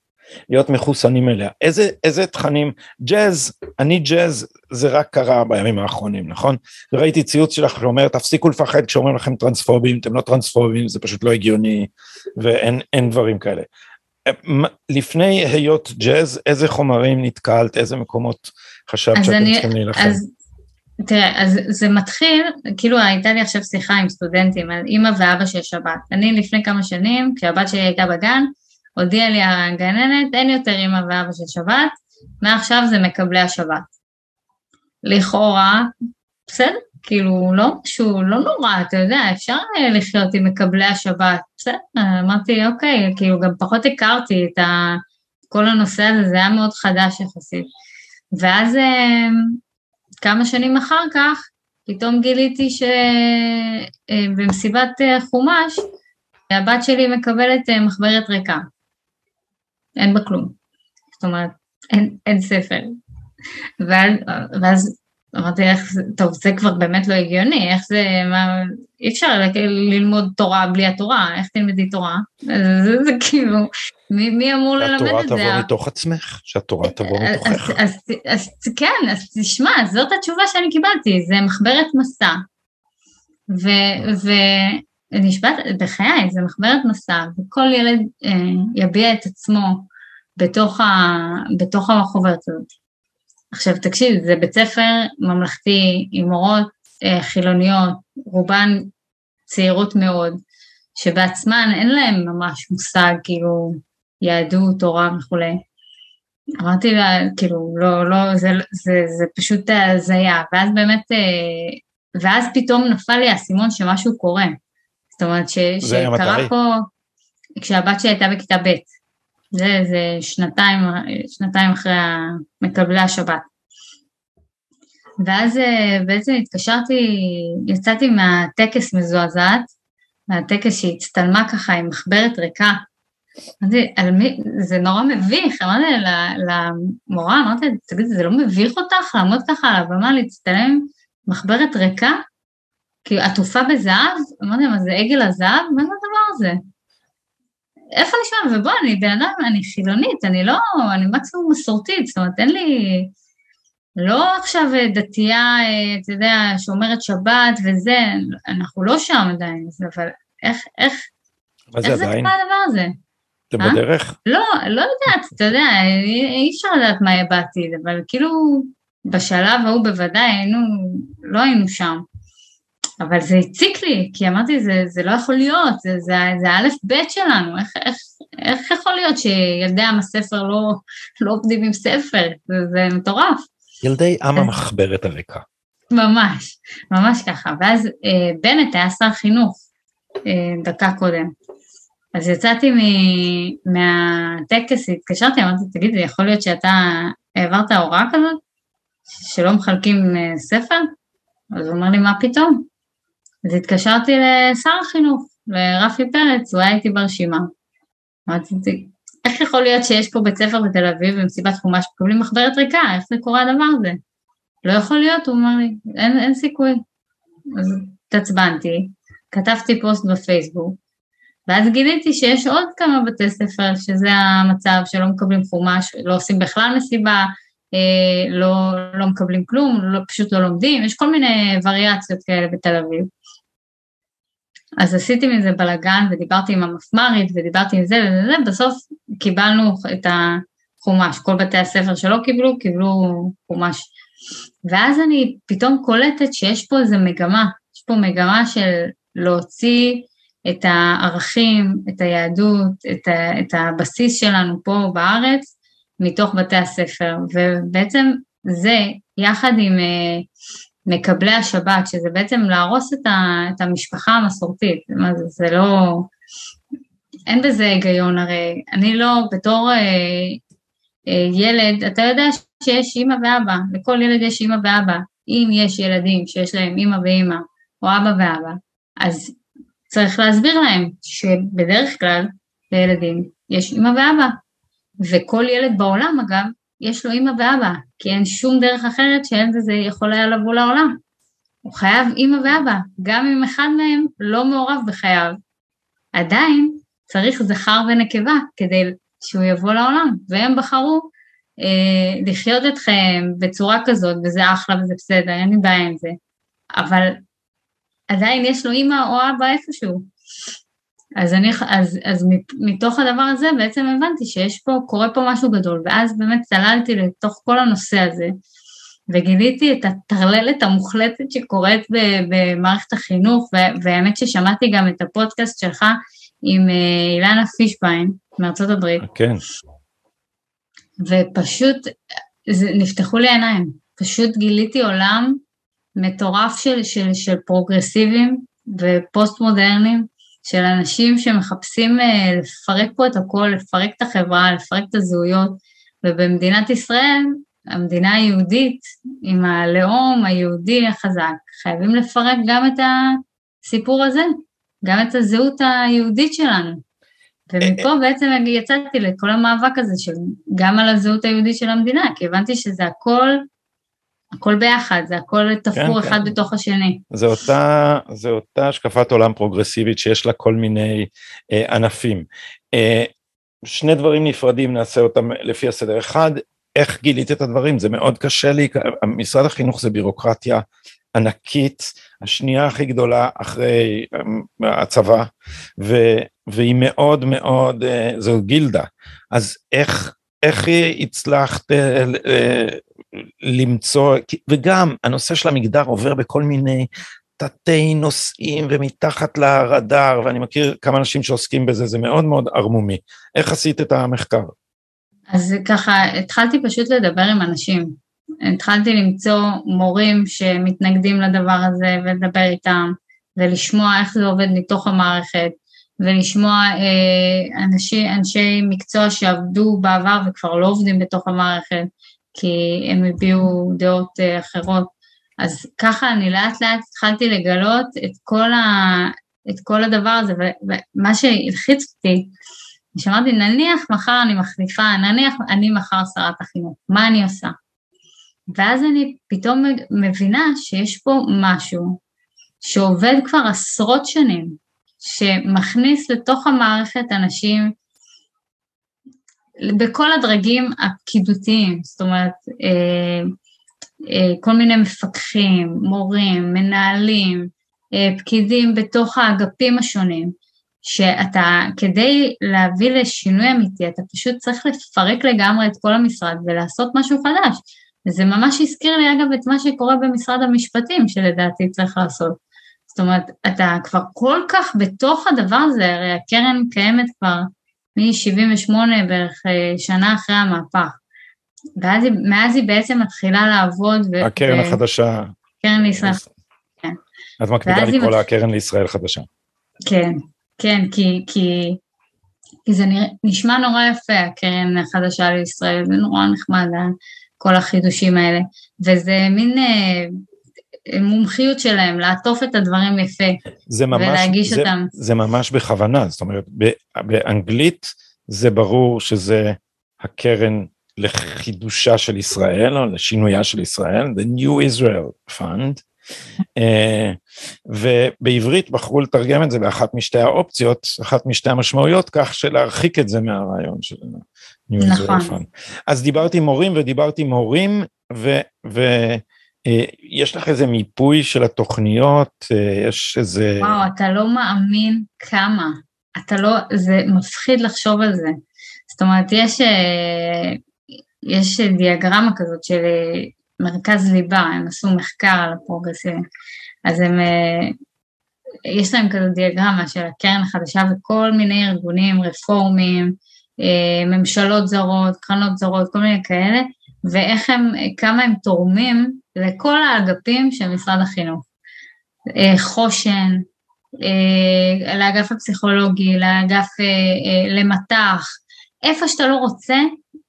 להיות מחוסנים אליה. איזה, איזה תכנים, ג'אז, אני ג'אז, זה רק קרה בימים האחרונים, נכון? ראיתי ציוץ שלך שאומר, תפסיקו לפחד כשאומרים לכם טרנספובים, אתם לא טרנספובים, זה פשוט לא הגיוני, ואין דברים כאלה. לפני היות ג'אז, איזה חומרים נתקלת, איזה מקומות חשבת שאתם אני, צריכים להילחם? אז תראה, אז זה מתחיל, כאילו הייתה לי עכשיו שיחה עם סטודנטים על אימא ואבא של שבת. אני לפני כמה שנים, כשהבת שלי הייתה בגן, הודיעה לי הגננת, אין יותר אימא ואבא של שבת, מעכשיו זה מקבלי השבת. לכאורה, בסדר, כאילו, לא משהו, לא נורא, אתה יודע, אפשר לחיות עם מקבלי השבת, בסדר, אמרתי, אוקיי, כאילו, גם פחות הכרתי את ה... כל הנושא הזה, זה היה מאוד חדש יחסית. ואז אה, כמה שנים אחר כך, פתאום גיליתי שבמסיבת אה, חומש, הבת שלי מקבלת אה, מחברת ריקה. אין בה כלום. זאת אומרת, אין, אין ספר. ואז, ואז אמרתי, איך זה, טוב, זה כבר באמת לא הגיוני, איך זה, מה, אי אפשר ללמוד תורה בלי התורה, איך תלמדי תורה? זה, זה, זה כאילו, מי, מי אמור ללמד את זה? שהתורה תבוא מתוך עצמך, שהתורה תבוא מתוכך. אז, אז, אז, אז כן, אז תשמע, זאת התשובה שאני קיבלתי, זה מחברת מסע. ו, ונשבעת, בחיי, זה מחברת מסע, וכל ילד אה, יביע את עצמו בתוך, ה, בתוך החוברת הזאת. עכשיו תקשיב, זה בית ספר ממלכתי עם מורות אה, חילוניות, רובן צעירות מאוד, שבעצמן אין להן ממש מושג כאילו יהדות, תורה וכולי. אמרתי לה, כאילו, לא, לא, זה, זה, זה פשוט הזיה, ואז באמת, אה, ואז פתאום נפל לי האסימון שמשהו קורה. זאת אומרת, ש, שקרה פה, כשהבת שלי הייתה בכיתה ב', זה, זה שנתיים, שנתיים אחרי מקבלי השבת. ואז אה, בעצם התקשרתי, יצאתי מהטקס מזועזעת, מהטקס שהצטלמה ככה עם מחברת ריקה. אמרתי, זה נורא מביך, אמרתי למורה, אמרתי, תגידי, זה לא מביך אותך לעמוד ככה על הבמה, להצטלם מחברת ריקה? כי עטופה בזהב? אמרתי, מה זה עגל הזהב? מה זה הדבר הזה? איפה נשמע, ובוא, אני בן אדם, אני חילונית, אני לא, אני מקסימום מסורתית, זאת אומרת, אין לי, לא עכשיו דתייה, אתה יודע, שומרת שבת וזה, אנחנו לא שם עדיין, אבל איך, איך, איך זה קרה הדבר הזה? אתם אה? בדרך? לא, לא יודעת, אתה יודע, אי אפשר לדעת מה יהיה בעתיד, אבל כאילו בשלב ההוא בוודאי היינו, לא היינו שם. אבל זה הציק לי, כי אמרתי, זה, זה לא יכול להיות, זה, זה, זה האלף בית שלנו, איך, איך, איך יכול להיות שילדי עם הספר לא, לא עובדים עם ספר? זה, זה מטורף. ילדי עם המחברת הריקה. ממש, ממש ככה. ואז אה, בנט היה שר חינוך אה, דקה קודם. אז יצאתי מהטקס, התקשרתי, אמרתי, תגיד, יכול להיות שאתה העברת הוראה כזאת? שלא מחלקים אה, ספר? אז הוא אומר לי, מה פתאום? אז התקשרתי לשר החינוך, לרפי פרץ, הוא היה איתי ברשימה. אמרתי, איך יכול להיות שיש פה בית ספר בתל אביב במסיבת חומש מקבלים מחברת ריקה, איך זה קורה הדבר הזה? לא יכול להיות, הוא אמר לי, אין, אין סיכוי. אז התעצבנתי, כתבתי פוסט בפייסבוק, ואז גיליתי שיש עוד כמה בתי ספר שזה המצב שלא מקבלים חומש, לא עושים בכלל מסיבה, אה, לא, לא מקבלים כלום, לא, פשוט לא לומדים, יש כל מיני וריאציות כאלה בתל אביב. אז עשיתי מזה בלאגן ודיברתי עם המפמ"רית ודיברתי עם זה וזה, בסוף קיבלנו את החומש, כל בתי הספר שלא קיבלו, קיבלו חומש. ואז אני פתאום קולטת שיש פה איזה מגמה, יש פה מגמה של להוציא את הערכים, את היהדות, את, ה, את הבסיס שלנו פה בארץ, מתוך בתי הספר, ובעצם זה, יחד עם uh, מקבלי השבת, שזה בעצם להרוס את, ה, את המשפחה המסורתית, מה זה, זה לא, אין בזה היגיון הרי, אני לא, בתור uh, uh, ילד, אתה יודע שיש אימא ואבא, לכל ילד יש אימא ואבא, אם יש ילדים שיש להם אימא ואימא, או אבא ואבא, אז צריך להסביר להם שבדרך כלל לילדים יש אימא ואבא, וכל ילד בעולם אגב, יש לו אימא ואבא, כי אין שום דרך אחרת שהילד הזה יכול היה לבוא לעולם. הוא חייב אימא ואבא, גם אם אחד מהם לא מעורב בחייו. עדיין צריך זכר ונקבה כדי שהוא יבוא לעולם, והם בחרו אה, לחיות אתכם בצורה כזאת, וזה אחלה וזה בסדר, אין לי בעיה עם זה. אבל עדיין יש לו אימא או אבא איפשהו. אז, אני, אז, אז מתוך הדבר הזה בעצם הבנתי שיש פה, קורה פה משהו גדול, ואז באמת צללתי לתוך כל הנושא הזה, וגיליתי את הטרללת המוחלטת שקורית במערכת החינוך, והאמת ששמעתי גם את הפודקאסט שלך עם אה, אילנה פישביין מארצות הברית. כן. ופשוט זה, נפתחו לי העיניים, פשוט גיליתי עולם מטורף של, של, של פרוגרסיבים ופוסט מודרניים, של אנשים שמחפשים אה, לפרק פה את הכל, לפרק את החברה, לפרק את הזהויות, ובמדינת ישראל, המדינה היהודית, עם הלאום היהודי החזק, חייבים לפרק גם את הסיפור הזה, גם את הזהות היהודית שלנו. ומפה אה, אה. בעצם יצאתי לכל המאבק הזה של גם על הזהות היהודית של המדינה, כי הבנתי שזה הכל הכל ביחד, זה הכל תפור כן, אחד כן. בתוך השני. זה אותה, זה אותה השקפת עולם פרוגרסיבית שיש לה כל מיני אה, ענפים. אה, שני דברים נפרדים נעשה אותם לפי הסדר. אחד, איך גילית את הדברים? זה מאוד קשה לי, משרד החינוך זה בירוקרטיה ענקית, השנייה הכי גדולה אחרי אה, הצבא, ו, והיא מאוד מאוד, אה, זו גילדה. אז איך, איך הצלחת אה, למצוא, וגם הנושא של המגדר עובר בכל מיני תתי נושאים ומתחת לרדאר, ואני מכיר כמה אנשים שעוסקים בזה, זה מאוד מאוד ערמומי. איך עשית את המחקר? אז ככה, התחלתי פשוט לדבר עם אנשים. התחלתי למצוא מורים שמתנגדים לדבר הזה ולדבר איתם, ולשמוע איך זה עובד מתוך המערכת, ולשמוע אה, אנשי, אנשי מקצוע שעבדו בעבר וכבר לא עובדים בתוך המערכת, כי הם הביעו דעות אה, אחרות. אז ככה אני לאט לאט התחלתי לגלות את כל, ה, את כל הדבר הזה, ומה שהלחיץ אותי, שאמרתי, נניח מחר אני מחליפה, נניח אני מחר שרת החינוך, מה אני עושה? ואז אני פתאום מבינה שיש פה משהו שעובד כבר עשרות שנים, שמכניס לתוך המערכת אנשים בכל הדרגים הפקידותיים, זאת אומרת, אה, אה, כל מיני מפקחים, מורים, מנהלים, אה, פקידים בתוך האגפים השונים, שאתה, כדי להביא לשינוי אמיתי, אתה פשוט צריך לפרק לגמרי את כל המשרד ולעשות משהו חדש. וזה ממש הזכיר לי אגב את מה שקורה במשרד המשפטים, שלדעתי צריך לעשות. זאת אומרת, אתה כבר כל כך בתוך הדבר הזה, הרי הקרן קיימת כבר מ-78 בערך אה, שנה אחרי המהפך. ואז היא, מאז היא בעצם מתחילה לעבוד. ו- הקרן ו- החדשה. קרן לישראל. כן. את מקפידה לקרוא לה הקרן לישראל חדשה. כן, כן, כי, כי, כי זה נשמע נורא יפה, הקרן החדשה לישראל, זה נורא נחמד, כל החידושים האלה, וזה מין אה, מומחיות שלהם, לעטוף את הדברים יפה, זה ממש, ולהגיש זה, אותם. זה ממש בכוונה, זאת אומרת, באנגלית זה ברור שזה הקרן לחידושה של ישראל, או לשינויה של ישראל, The New Israel Fund, אה, ובעברית בחרו לתרגם את זה באחת משתי האופציות, אחת משתי המשמעויות, כך שלהרחיק את זה מהרעיון של New נכון. Israel Fund. אז דיברתי עם מורים ודיברתי עם הורים, ויש לך איזה מיפוי של התוכניות, אה, יש איזה... וואו, אתה לא מאמין כמה. אתה לא, זה מפחיד לחשוב על זה. זאת אומרת, יש, אה, יש דיאגרמה כזאת של מרכז ליבה, הם עשו מחקר על הפרוגרסיבי, אז הם, אה, יש להם כזו דיאגרמה של הקרן החדשה וכל מיני ארגונים רפורמיים, אה, ממשלות זרות, קרנות זרות, כל מיני כאלה, ואיך הם, כמה הם תורמים לכל האגפים של משרד החינוך. אה, חושן, לאגף הפסיכולוגי, לאגף למטח, איפה שאתה לא רוצה,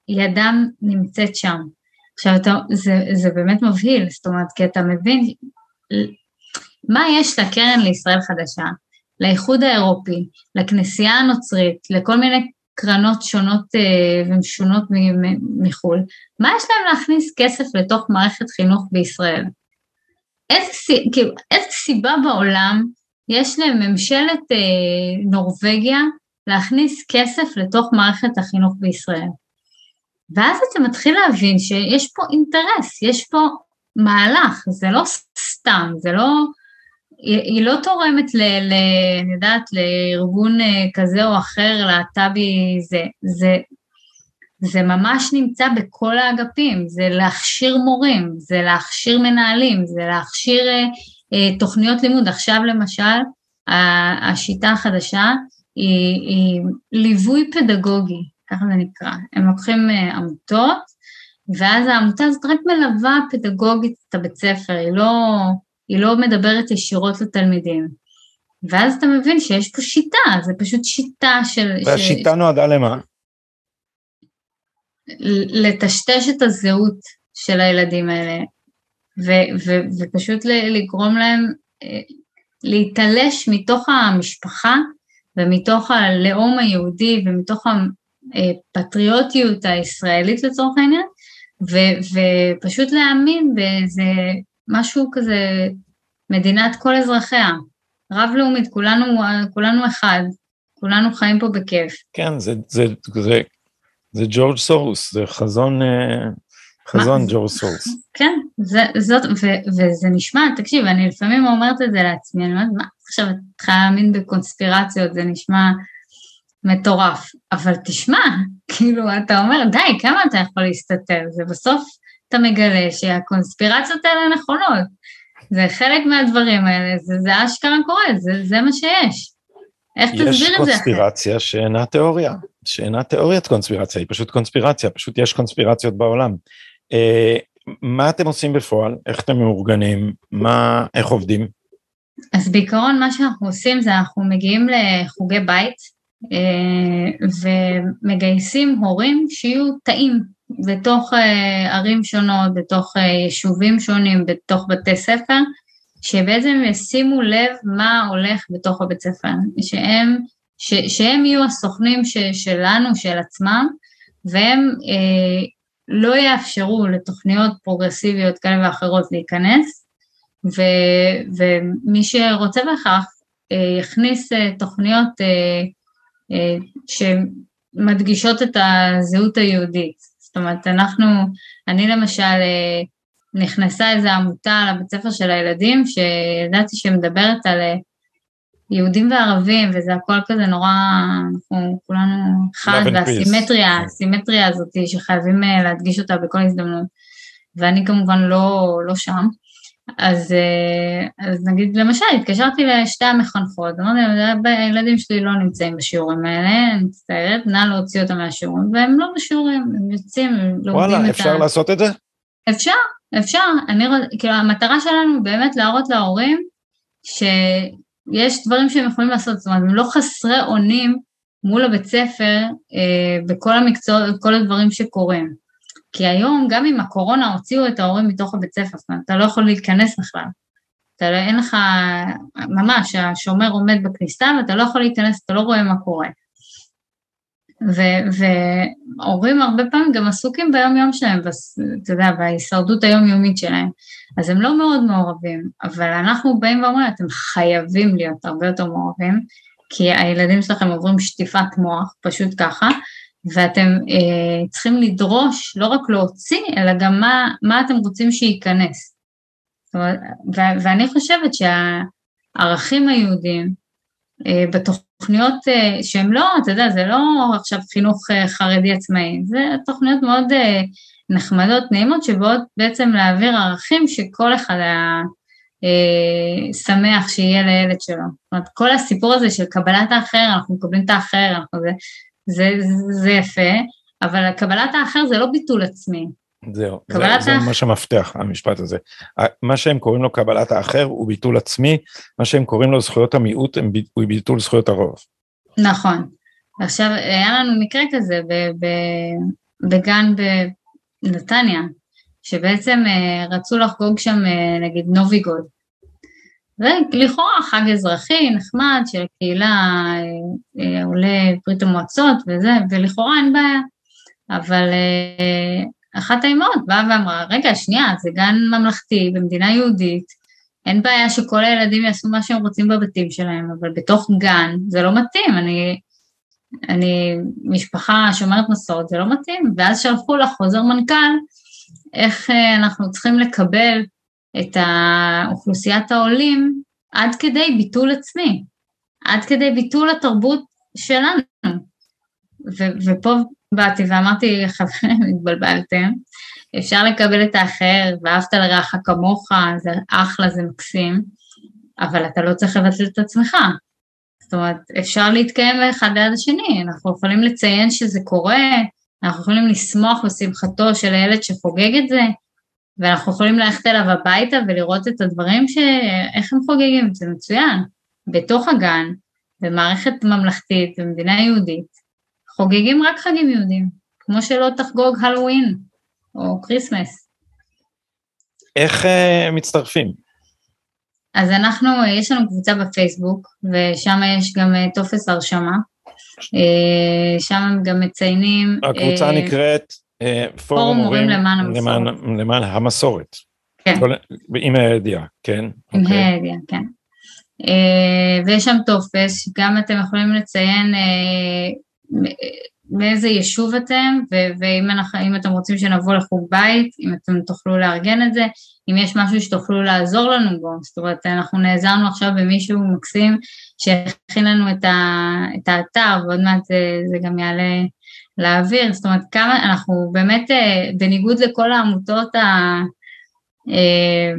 ידם נמצאת שם. עכשיו, אתה, זה, זה באמת מבהיל, זאת אומרת, כי אתה מבין מה יש לקרן לישראל חדשה, לאיחוד האירופי, לכנסייה הנוצרית, לכל מיני קרנות שונות אה, ומשונות מחו"ל, מה יש להם להכניס כסף לתוך מערכת חינוך בישראל? איזה, כאילו, סיבה בעולם יש לממשלת אה, נורבגיה להכניס כסף לתוך מערכת החינוך בישראל? ואז אתה מתחיל להבין שיש פה אינטרס, יש פה מהלך, זה לא סתם, זה לא, היא, היא לא תורמת ל... ל אני יודעת, לארגון אה, כזה או אחר, להט"בי, זה, זה, זה ממש נמצא בכל האגפים, זה להכשיר מורים, זה להכשיר מנהלים, זה להכשיר אה, אה, תוכניות לימוד. עכשיו למשל, השיטה החדשה היא, היא ליווי פדגוגי, ככה זה נקרא. הם לוקחים uh, עמותות, ואז העמותה הזאת רק מלווה פדגוגית את הבית ספר, היא לא, היא לא מדברת ישירות לתלמידים. ואז אתה מבין שיש פה שיטה, זה פשוט שיטה של... והשיטה ש... נועדה למה? לטשטש את הזהות של הילדים האלה, ו- ו- ופשוט לגרום להם אה, להתעלש מתוך המשפחה ומתוך הלאום היהודי ומתוך הפטריוטיות הישראלית לצורך העניין, ו, ופשוט להאמין באיזה משהו כזה, מדינת כל אזרחיה, רב-לאומית, כולנו, כולנו אחד, כולנו חיים פה בכיף. כן, זה, זה, זה, זה ג'ורג' סורוס, זה חזון, אה, חזון ג'ורג' סורוס. כן, זה, זאת, ו, וזה נשמע, תקשיב, אני לפעמים אומרת את זה לעצמי, אני אומרת, מה, עכשיו את צריכה להאמין בקונספירציות, זה נשמע מטורף. אבל תשמע, כאילו, אתה אומר, די, כמה אתה יכול להסתתר? זה בסוף אתה מגלה שהקונספירציות האלה נכונות. זה חלק מהדברים האלה, זה, זה אשכרה קורה, זה, זה מה שיש. איך תסביר את זה יש קונספירציה שאינה תיאוריה, שאינה תיאוריית קונספירציה, היא פשוט קונספירציה, פשוט יש קונספירציות בעולם. אה, מה אתם עושים בפועל? איך אתם מאורגנים? מה, איך עובדים? אז בעיקרון מה שאנחנו עושים זה אנחנו מגיעים לחוגי בית, ומגייסים הורים שיהיו תאים בתוך אה, ערים שונות, בתוך אה, יישובים שונים, בתוך בתי ספר, שבעצם ישימו לב מה הולך בתוך הבית ספר, שהם, ש, שהם יהיו הסוכנים ש, שלנו, של עצמם, והם אה, לא יאפשרו לתוכניות פרוגרסיביות כאלה ואחרות להיכנס, ו, ומי שרוצה בכך אה, יכניס אה, תוכניות אה, אה, מדגישות את הזהות היהודית. זאת אומרת, אנחנו, אני למשל, אה, נכנסה איזו עמותה לבית ספר של הילדים, שידעתי שמדברת על אה, יהודים וערבים, וזה הכל כזה נורא, אנחנו כולנו חד, והסימטריה, הסימטריה הזאת שחייבים להדגיש אותה בכל הזדמנות. ואני כמובן לא, לא שם. אז, אה, אז נגיד, למשל, התקשרתי לשתי המחנכות, אמרתי להם, הילדים שלי לא נמצאים בשיעורים האלה, אני מצטערת, נא להוציא אותם מהשיעורים, והם לא בשיעורים, הם יוצאים, הם לומדים את ה... וואלה, אפשר לעשות את זה? אפשר, אפשר. אני, כאילו, המטרה שלנו באמת להראות להורים שיש דברים שהם יכולים לעשות, זאת אומרת, הם לא חסרי אונים מול הבית ספר אה, בכל המקצועות, בכל הדברים שקורים. כי היום, גם עם הקורונה הוציאו את ההורים מתוך הבית ספר, זאת אומרת, אתה לא יכול להיכנס בכלל. אתה לא, אין לך, ממש, השומר עומד בכניסה ואתה לא יכול להיכנס, אתה לא רואה מה קורה. והורים הרבה פעמים גם עסוקים ביום יום שלהם, אתה יודע, בהישרדות היומיומית שלהם, אז הם לא מאוד מעורבים, אבל אנחנו באים ואומרים, אתם חייבים להיות הרבה יותר מעורבים, כי הילדים שלכם עוברים שטיפת מוח, פשוט ככה, ואתם אה, צריכים לדרוש לא רק להוציא, אלא גם מה, מה אתם רוצים שייכנס. ו- ואני חושבת שהערכים היהודיים אה, בתוכניות אה, שהן לא, אתה יודע, זה לא עכשיו חינוך אה, חרדי עצמאי, זה תוכניות מאוד אה, נחמדות, נעימות, שבאות בעצם להעביר ערכים שכל אחד היה אה, שמח שיהיה לילד שלו. זאת אומרת, כל הסיפור הזה של קבלת האחר, אנחנו מקבלים את האחר, אנחנו זה, זה, זה יפה, אבל קבלת האחר זה לא ביטול עצמי. זהו, זה, זה האח... מה שמפתח, המשפט הזה. מה שהם קוראים לו קבלת האחר הוא ביטול עצמי, מה שהם קוראים לו זכויות המיעוט הוא ביטול זכויות הרוב. נכון. עכשיו, היה לנו מקרה כזה בגן בנתניה, שבעצם אה, רצו לחגוג שם אה, נגיד נוביגוד, ולכאורה חג אזרחי נחמד של הקהילה אה, אה, עולי ברית המועצות וזה, ולכאורה אין בעיה. אבל אה, אחת האימהות באה ואמרה, רגע, שנייה, זה גן ממלכתי במדינה יהודית, אין בעיה שכל הילדים יעשו מה שהם רוצים בבתים שלהם, אבל בתוך גן זה לא מתאים, אני, אני משפחה שומרת מסורת, זה לא מתאים. ואז שלחו לה חוזר מנכ"ל, איך אנחנו צריכים לקבל את האוכלוסיית העולים עד כדי ביטול עצמי, עד כדי ביטול התרבות שלנו. ו- ופה באתי ואמרתי, חברים, התבלבלתם, אפשר לקבל את האחר, ואהבת לרעך כמוך, זה אחלה, זה מקסים, אבל אתה לא צריך לבטל את עצמך. זאת אומרת, אפשר להתקיים אחד ליד השני, אנחנו יכולים לציין שזה קורה, אנחנו יכולים לשמוח בשמחתו של הילד שחוגג את זה, ואנחנו יכולים ללכת אליו הביתה ולראות את הדברים ש... איך הם חוגגים, זה מצוין. בתוך הגן, במערכת ממלכתית, במדינה יהודית, חוגגים רק חגים יהודים, כמו שלא תחגוג הלואוין או כריסמס. איך uh, מצטרפים? אז אנחנו, יש לנו קבוצה בפייסבוק, ושם יש גם uh, טופס הרשמה. Uh, שם הם גם מציינים... הקבוצה נקראת אה, פורום מורים למען המסורת. למען, המסורת. כן. כל, עם הידיעה, כן? עם okay. אוקיי. הידיעה, כן. Uh, ויש שם טופס, גם אתם יכולים לציין uh, מאיזה יישוב אתם, ואם אנחנו, אתם רוצים שנבוא לחוג בית, אם אתם תוכלו לארגן את זה, אם יש משהו שתוכלו לעזור לנו בו, זאת אומרת, אנחנו נעזרנו עכשיו במישהו מקסים שהכין לנו את, ה, את האתר, ועוד מעט זה, זה גם יעלה להעביר, זאת אומרת כמה אנחנו באמת אה, בניגוד לכל העמותות ה... אה,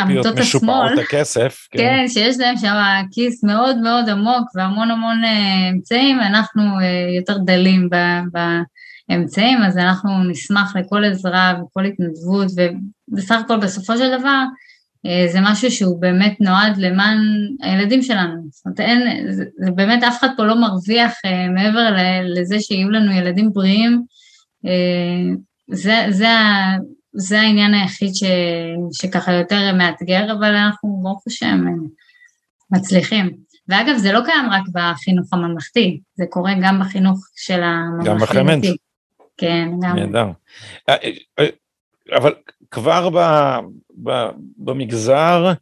עמותות משופעות הכסף. כן. כן, שיש להם שם כיס מאוד מאוד עמוק והמון המון אה, אמצעים, אנחנו יותר דלים באמצעים, אז אנחנו נשמח לכל עזרה וכל התנדבות, ובסך הכל בסופו של דבר זה משהו שהוא באמת נועד למען הילדים שלנו. זאת אומרת, אין, זה, זה באמת אף אחד פה לא מרוויח אה, מעבר לזה שיהיו לנו ילדים בריאים. אה, זה, זה, זה העניין היחיד ש, שככה יותר מאתגר, אבל אנחנו ברוך השם מצליחים. ואגב, זה לא קיים רק בחינוך הממלכתי, זה קורה גם בחינוך של הממלכתי. גם בחמ"ד. כן, גם. נהדר. אבל כבר ב, ב, במגזר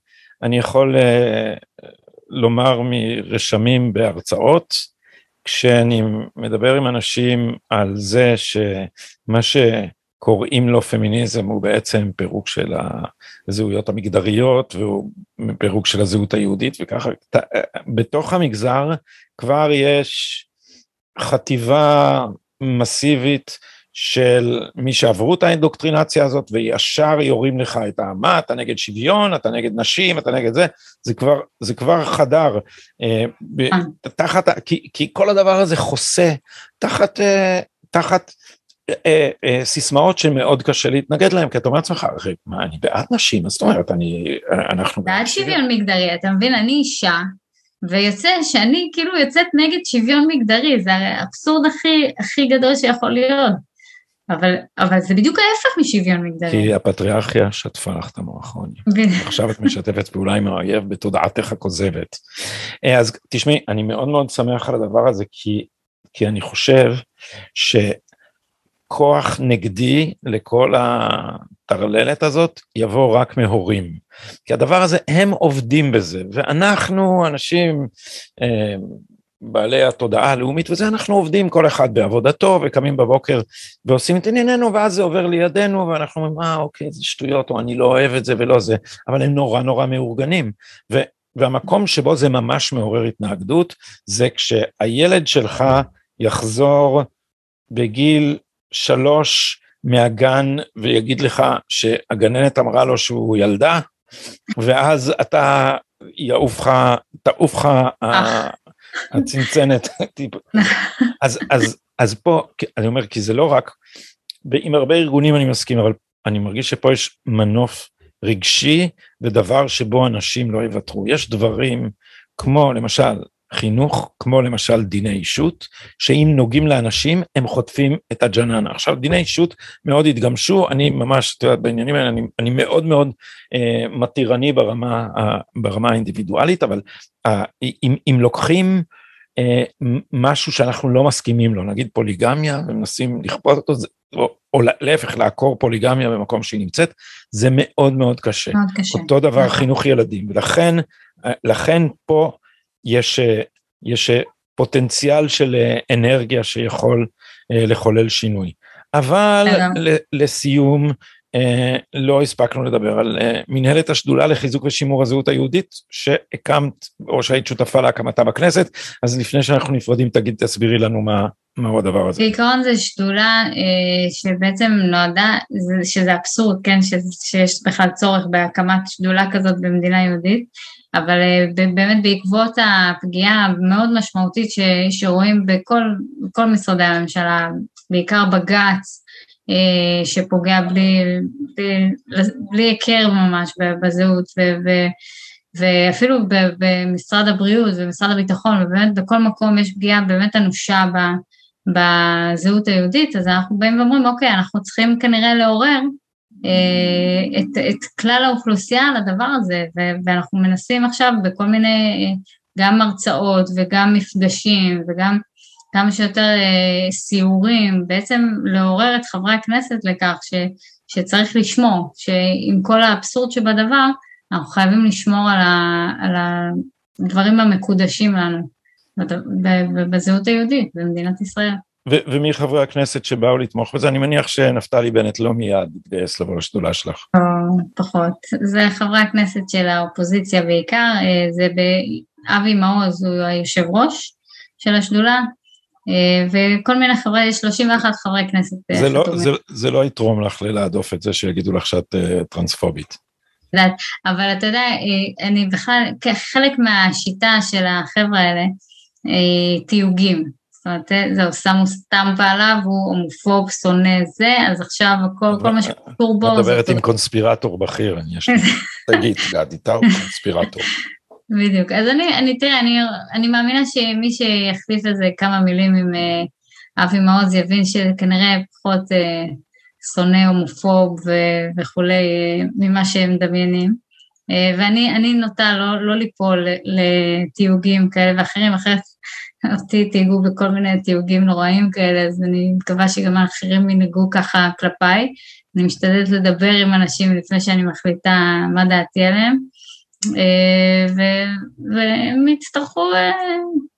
אני יכול uh, לומר מרשמים בהרצאות, כשאני מדבר עם אנשים על זה שמה שקוראים לו פמיניזם הוא בעצם פירוק של הזהויות המגדריות והוא פירוק של הזהות היהודית וככה, בתוך המגזר כבר יש חטיבה מסיבית של מי שעברו את האינדוקטרינציה הזאת וישר יורים לך את מה אתה נגד שוויון אתה נגד נשים אתה נגד זה זה כבר זה כבר חדר אה, תחת כי, כי כל הדבר הזה חוסה תחת אה, תחת אה, אה, סיסמאות שמאוד קשה להתנגד להם כי אתה אומר לעצמך מה אני בעד נשים? אז זאת אומרת אני אנחנו בעד שוויון. מגדרי אתה מבין? אני אישה ויוצא שאני כאילו יוצאת נגד שוויון מגדרי, זה האבסורד הכי, הכי גדול שיכול להיות. אבל, אבל זה בדיוק ההפך משוויון מגדרי. כי הפטריארכיה שטפה לך את המוח, רוני. עכשיו את משתפת פעולה עם האויב בתודעתך הכוזבת. אה, אז תשמעי, אני מאוד מאוד שמח על הדבר הזה, כי, כי אני חושב שכוח נגדי לכל הטרללת הזאת יבוא רק מהורים. כי הדבר הזה, הם עובדים בזה, ואנחנו אנשים אה, בעלי התודעה הלאומית וזה, אנחנו עובדים כל אחד בעבודתו וקמים בבוקר ועושים את ענייננו ואז זה עובר לידינו ואנחנו אומרים, אה אוקיי, זה שטויות או אני לא אוהב את זה ולא זה, אבל הם נורא נורא מאורגנים. ו, והמקום שבו זה ממש מעורר התנגדות זה כשהילד שלך יחזור בגיל שלוש מהגן ויגיד לך שהגננת אמרה לו שהוא ילדה, ואז אתה יעוף לך, תעוף לך הצנצנת. אז, אז, אז פה, אני אומר, כי זה לא רק, עם הרבה ארגונים אני מסכים, אבל אני מרגיש שפה יש מנוף רגשי ודבר שבו אנשים לא יוותרו. יש דברים כמו למשל חינוך, כמו למשל דיני אישות, שאם נוגעים לאנשים הם חוטפים את הג'ננה. עכשיו דיני אישות מאוד התגמשו, אני ממש, את יודעת, בעניינים האלה אני, אני מאוד מאוד אה, מתירני ברמה, אה, ברמה האינדיבידואלית, אבל אה, אם, אם לוקחים אה, משהו שאנחנו לא מסכימים לו, נגיד פוליגמיה, ומנסים לכפות אותו, זה, או, או להפך, לעקור פוליגמיה במקום שהיא נמצאת, זה מאוד מאוד קשה. מאוד קשה. אותו דבר נכון. חינוך ילדים, ולכן אה, לכן פה יש, אה, יש אה, פוטנציאל של אה, אנרגיה שיכול לחולל שינוי. אבל לסיום, לא הספקנו לדבר על מנהלת השדולה לחיזוק ושימור הזהות היהודית שהקמת או שהיית שותפה להקמתה בכנסת, אז לפני שאנחנו נפרדים תגיד, תסבירי לנו מה, מהו הדבר הזה. בעיקרון זו שדולה שבעצם נועדה, שזה אבסורד, כן, שיש בכלל צורך בהקמת שדולה כזאת במדינה יהודית. אבל אה, באמת בעקבות הפגיעה המאוד משמעותית ש, שרואים בכל, בכל משרדי הממשלה, בעיקר בג"ץ, אה, שפוגע בלי, בלי, בלי היכר ממש בזהות, ו, ו, ואפילו במשרד הבריאות ובמשרד הביטחון, ובאמת בכל מקום יש פגיעה באמת אנושה בזהות היהודית, אז אנחנו באים ואומרים, אוקיי, אנחנו צריכים כנראה לעורר את, את כלל האוכלוסייה על הדבר הזה, ואנחנו מנסים עכשיו בכל מיני, גם הרצאות וגם מפגשים וגם כמה שיותר אה, סיורים, בעצם לעורר את חברי הכנסת לכך ש, שצריך לשמור, שעם כל האבסורד שבדבר, אנחנו חייבים לשמור על, ה, על הדברים המקודשים לנו בזהות היהודית במדינת ישראל. ו- ומי חברי הכנסת שבאו לתמוך בזה? אני מניח שנפתלי בנט לא מיד יתגייס לבוא לשדולה שלך. או, פחות. זה חברי הכנסת של האופוזיציה בעיקר, אה, זה אבי מעוז הוא היושב ראש של השדולה, אה, וכל מיני חברי, יש 31 חברי כנסת. אה, זה לא, זה, זה לא יתרום לך להדוף את זה שיגידו לך שאת טרנספובית. אבל אתה יודע, אני בכלל, כחלק מהשיטה של החבר'ה האלה, תיוגים. זאת אומרת, זהו, שמו סטמפה עליו, הוא הומופוב, שונא זה, אז עכשיו הכל, כל מה שקשור בו... את מדברת עם קונספירטור בכיר. תגיד, גדי, אתה הוא קונספירטור. בדיוק, אז אני, אני תראה, אני, אני מאמינה שמי שיחליף לזה כמה מילים עם uh, אבי מעוז יבין שכנראה פחות uh, שונא הומופוב ו- וכולי uh, ממה שהם מדמיינים. Uh, ואני נוטה לא, לא ליפול לתיוגים כאלה ואחרים, אחרת אותי תהיגו בכל מיני תיוגים נוראים כאלה, אז אני מקווה שגם האחרים ינהגו ככה כלפיי. אני משתדלת לדבר עם אנשים לפני שאני מחליטה מה דעתי עליהם, אה, והם יצטרכו אה,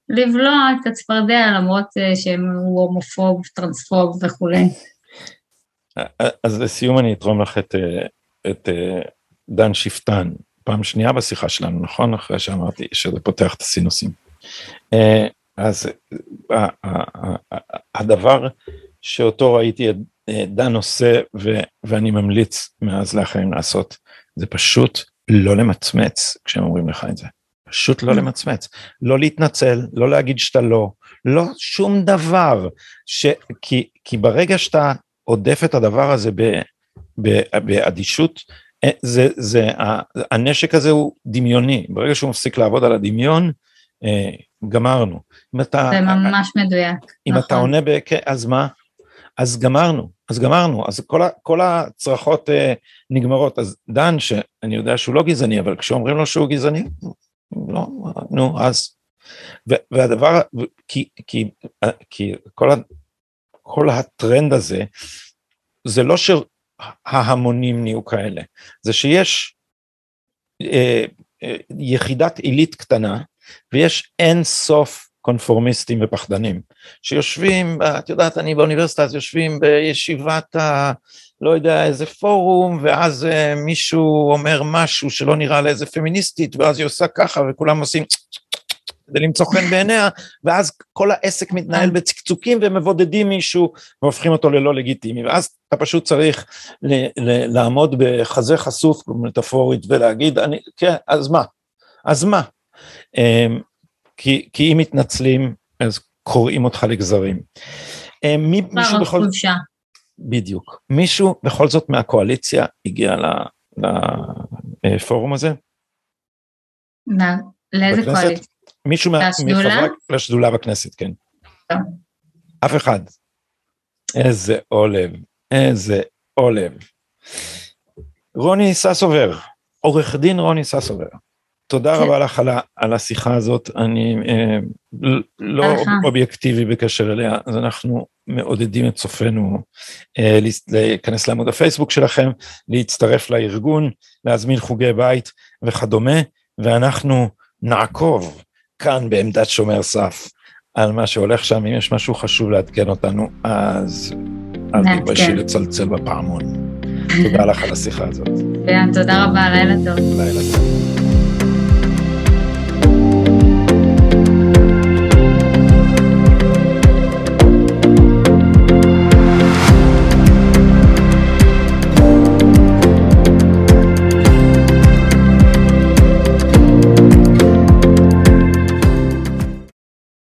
לבלוע את הצפרדע למרות שהוא הומופוב, טרנספוב וכולי. אז לסיום אני אתרום לך את, את דן שפטן, פעם שנייה בשיחה שלנו, נכון? אחרי שאמרתי שזה פותח את הסינוסים. אז הדבר שאותו ראיתי דן עושה ואני ממליץ מאז לאחרים לעשות, זה פשוט לא למצמץ כשהם אומרים לך את זה. פשוט לא למצמץ, לא להתנצל, לא להגיד שאתה לא, לא שום דבר, ש... כי, כי ברגע שאתה עודף את הדבר הזה ב, ב, באדישות, אה, זה, זה, הנשק הזה הוא דמיוני, ברגע שהוא מפסיק לעבוד על הדמיון, אה, גמרנו. אם אתה, זה ממש מדויק. אם נכון. אתה עונה ב... אז מה? אז גמרנו, אז גמרנו, אז כל, ה, כל הצרחות אה, נגמרות. אז דן, שאני יודע שהוא לא גזעני, אבל כשאומרים לו שהוא גזעני, לא, נו, אז. והדבר, כי, כי, כי כל, ה, כל הטרנד הזה, זה לא שההמונים נהיו כאלה, זה שיש אה, אה, יחידת עילית קטנה, ויש אין סוף קונפורמיסטים ופחדנים, שיושבים, את יודעת, אני באוניברסיטה, אז יושבים בישיבת ה... לא יודע, איזה פורום, ואז uh, מישהו אומר משהו שלא נראה לאיזה פמיניסטית, ואז היא עושה ככה, וכולם עושים כדי למצוא חן בעיניה, ואז כל העסק מתנהל בצקצוקים ומבודדים מישהו והופכים אותו ללא לגיטימי, ואז אתה פשוט צריך ל- ל- לעמוד בחזה חשוף, מטאפורית, ולהגיד, אני, כן, אז מה? אז מה? Um, כי, כי אם מתנצלים, אז קוראים אותך לגזרים. Um, מי, מישהו בכל... בדיוק. מישהו בכל זאת מהקואליציה הגיע לפורום הזה? לאיזה קואליציה? מישהו מחברי... לשדולה בכנסת, כן. אף אחד. איזה עולב, איזה עולב. רוני ססובר, עורך דין רוני ססובר. תודה רבה לך על, על השיחה הזאת, אני אה, לא אובייקטיבי בקשר אליה, אז אנחנו מעודדים את צופינו אה, להיכנס לעמוד הפייסבוק שלכם, להצטרף לארגון, להזמין חוגי בית וכדומה, ואנחנו נעקוב כאן בעמדת שומר סף על מה שהולך שם, אם יש משהו חשוב לעדכן אותנו, אז אל תתביישי לצלצל בפעמון. תודה לך על השיחה הזאת. תודה רבה, לילה טוב. לילה טוב.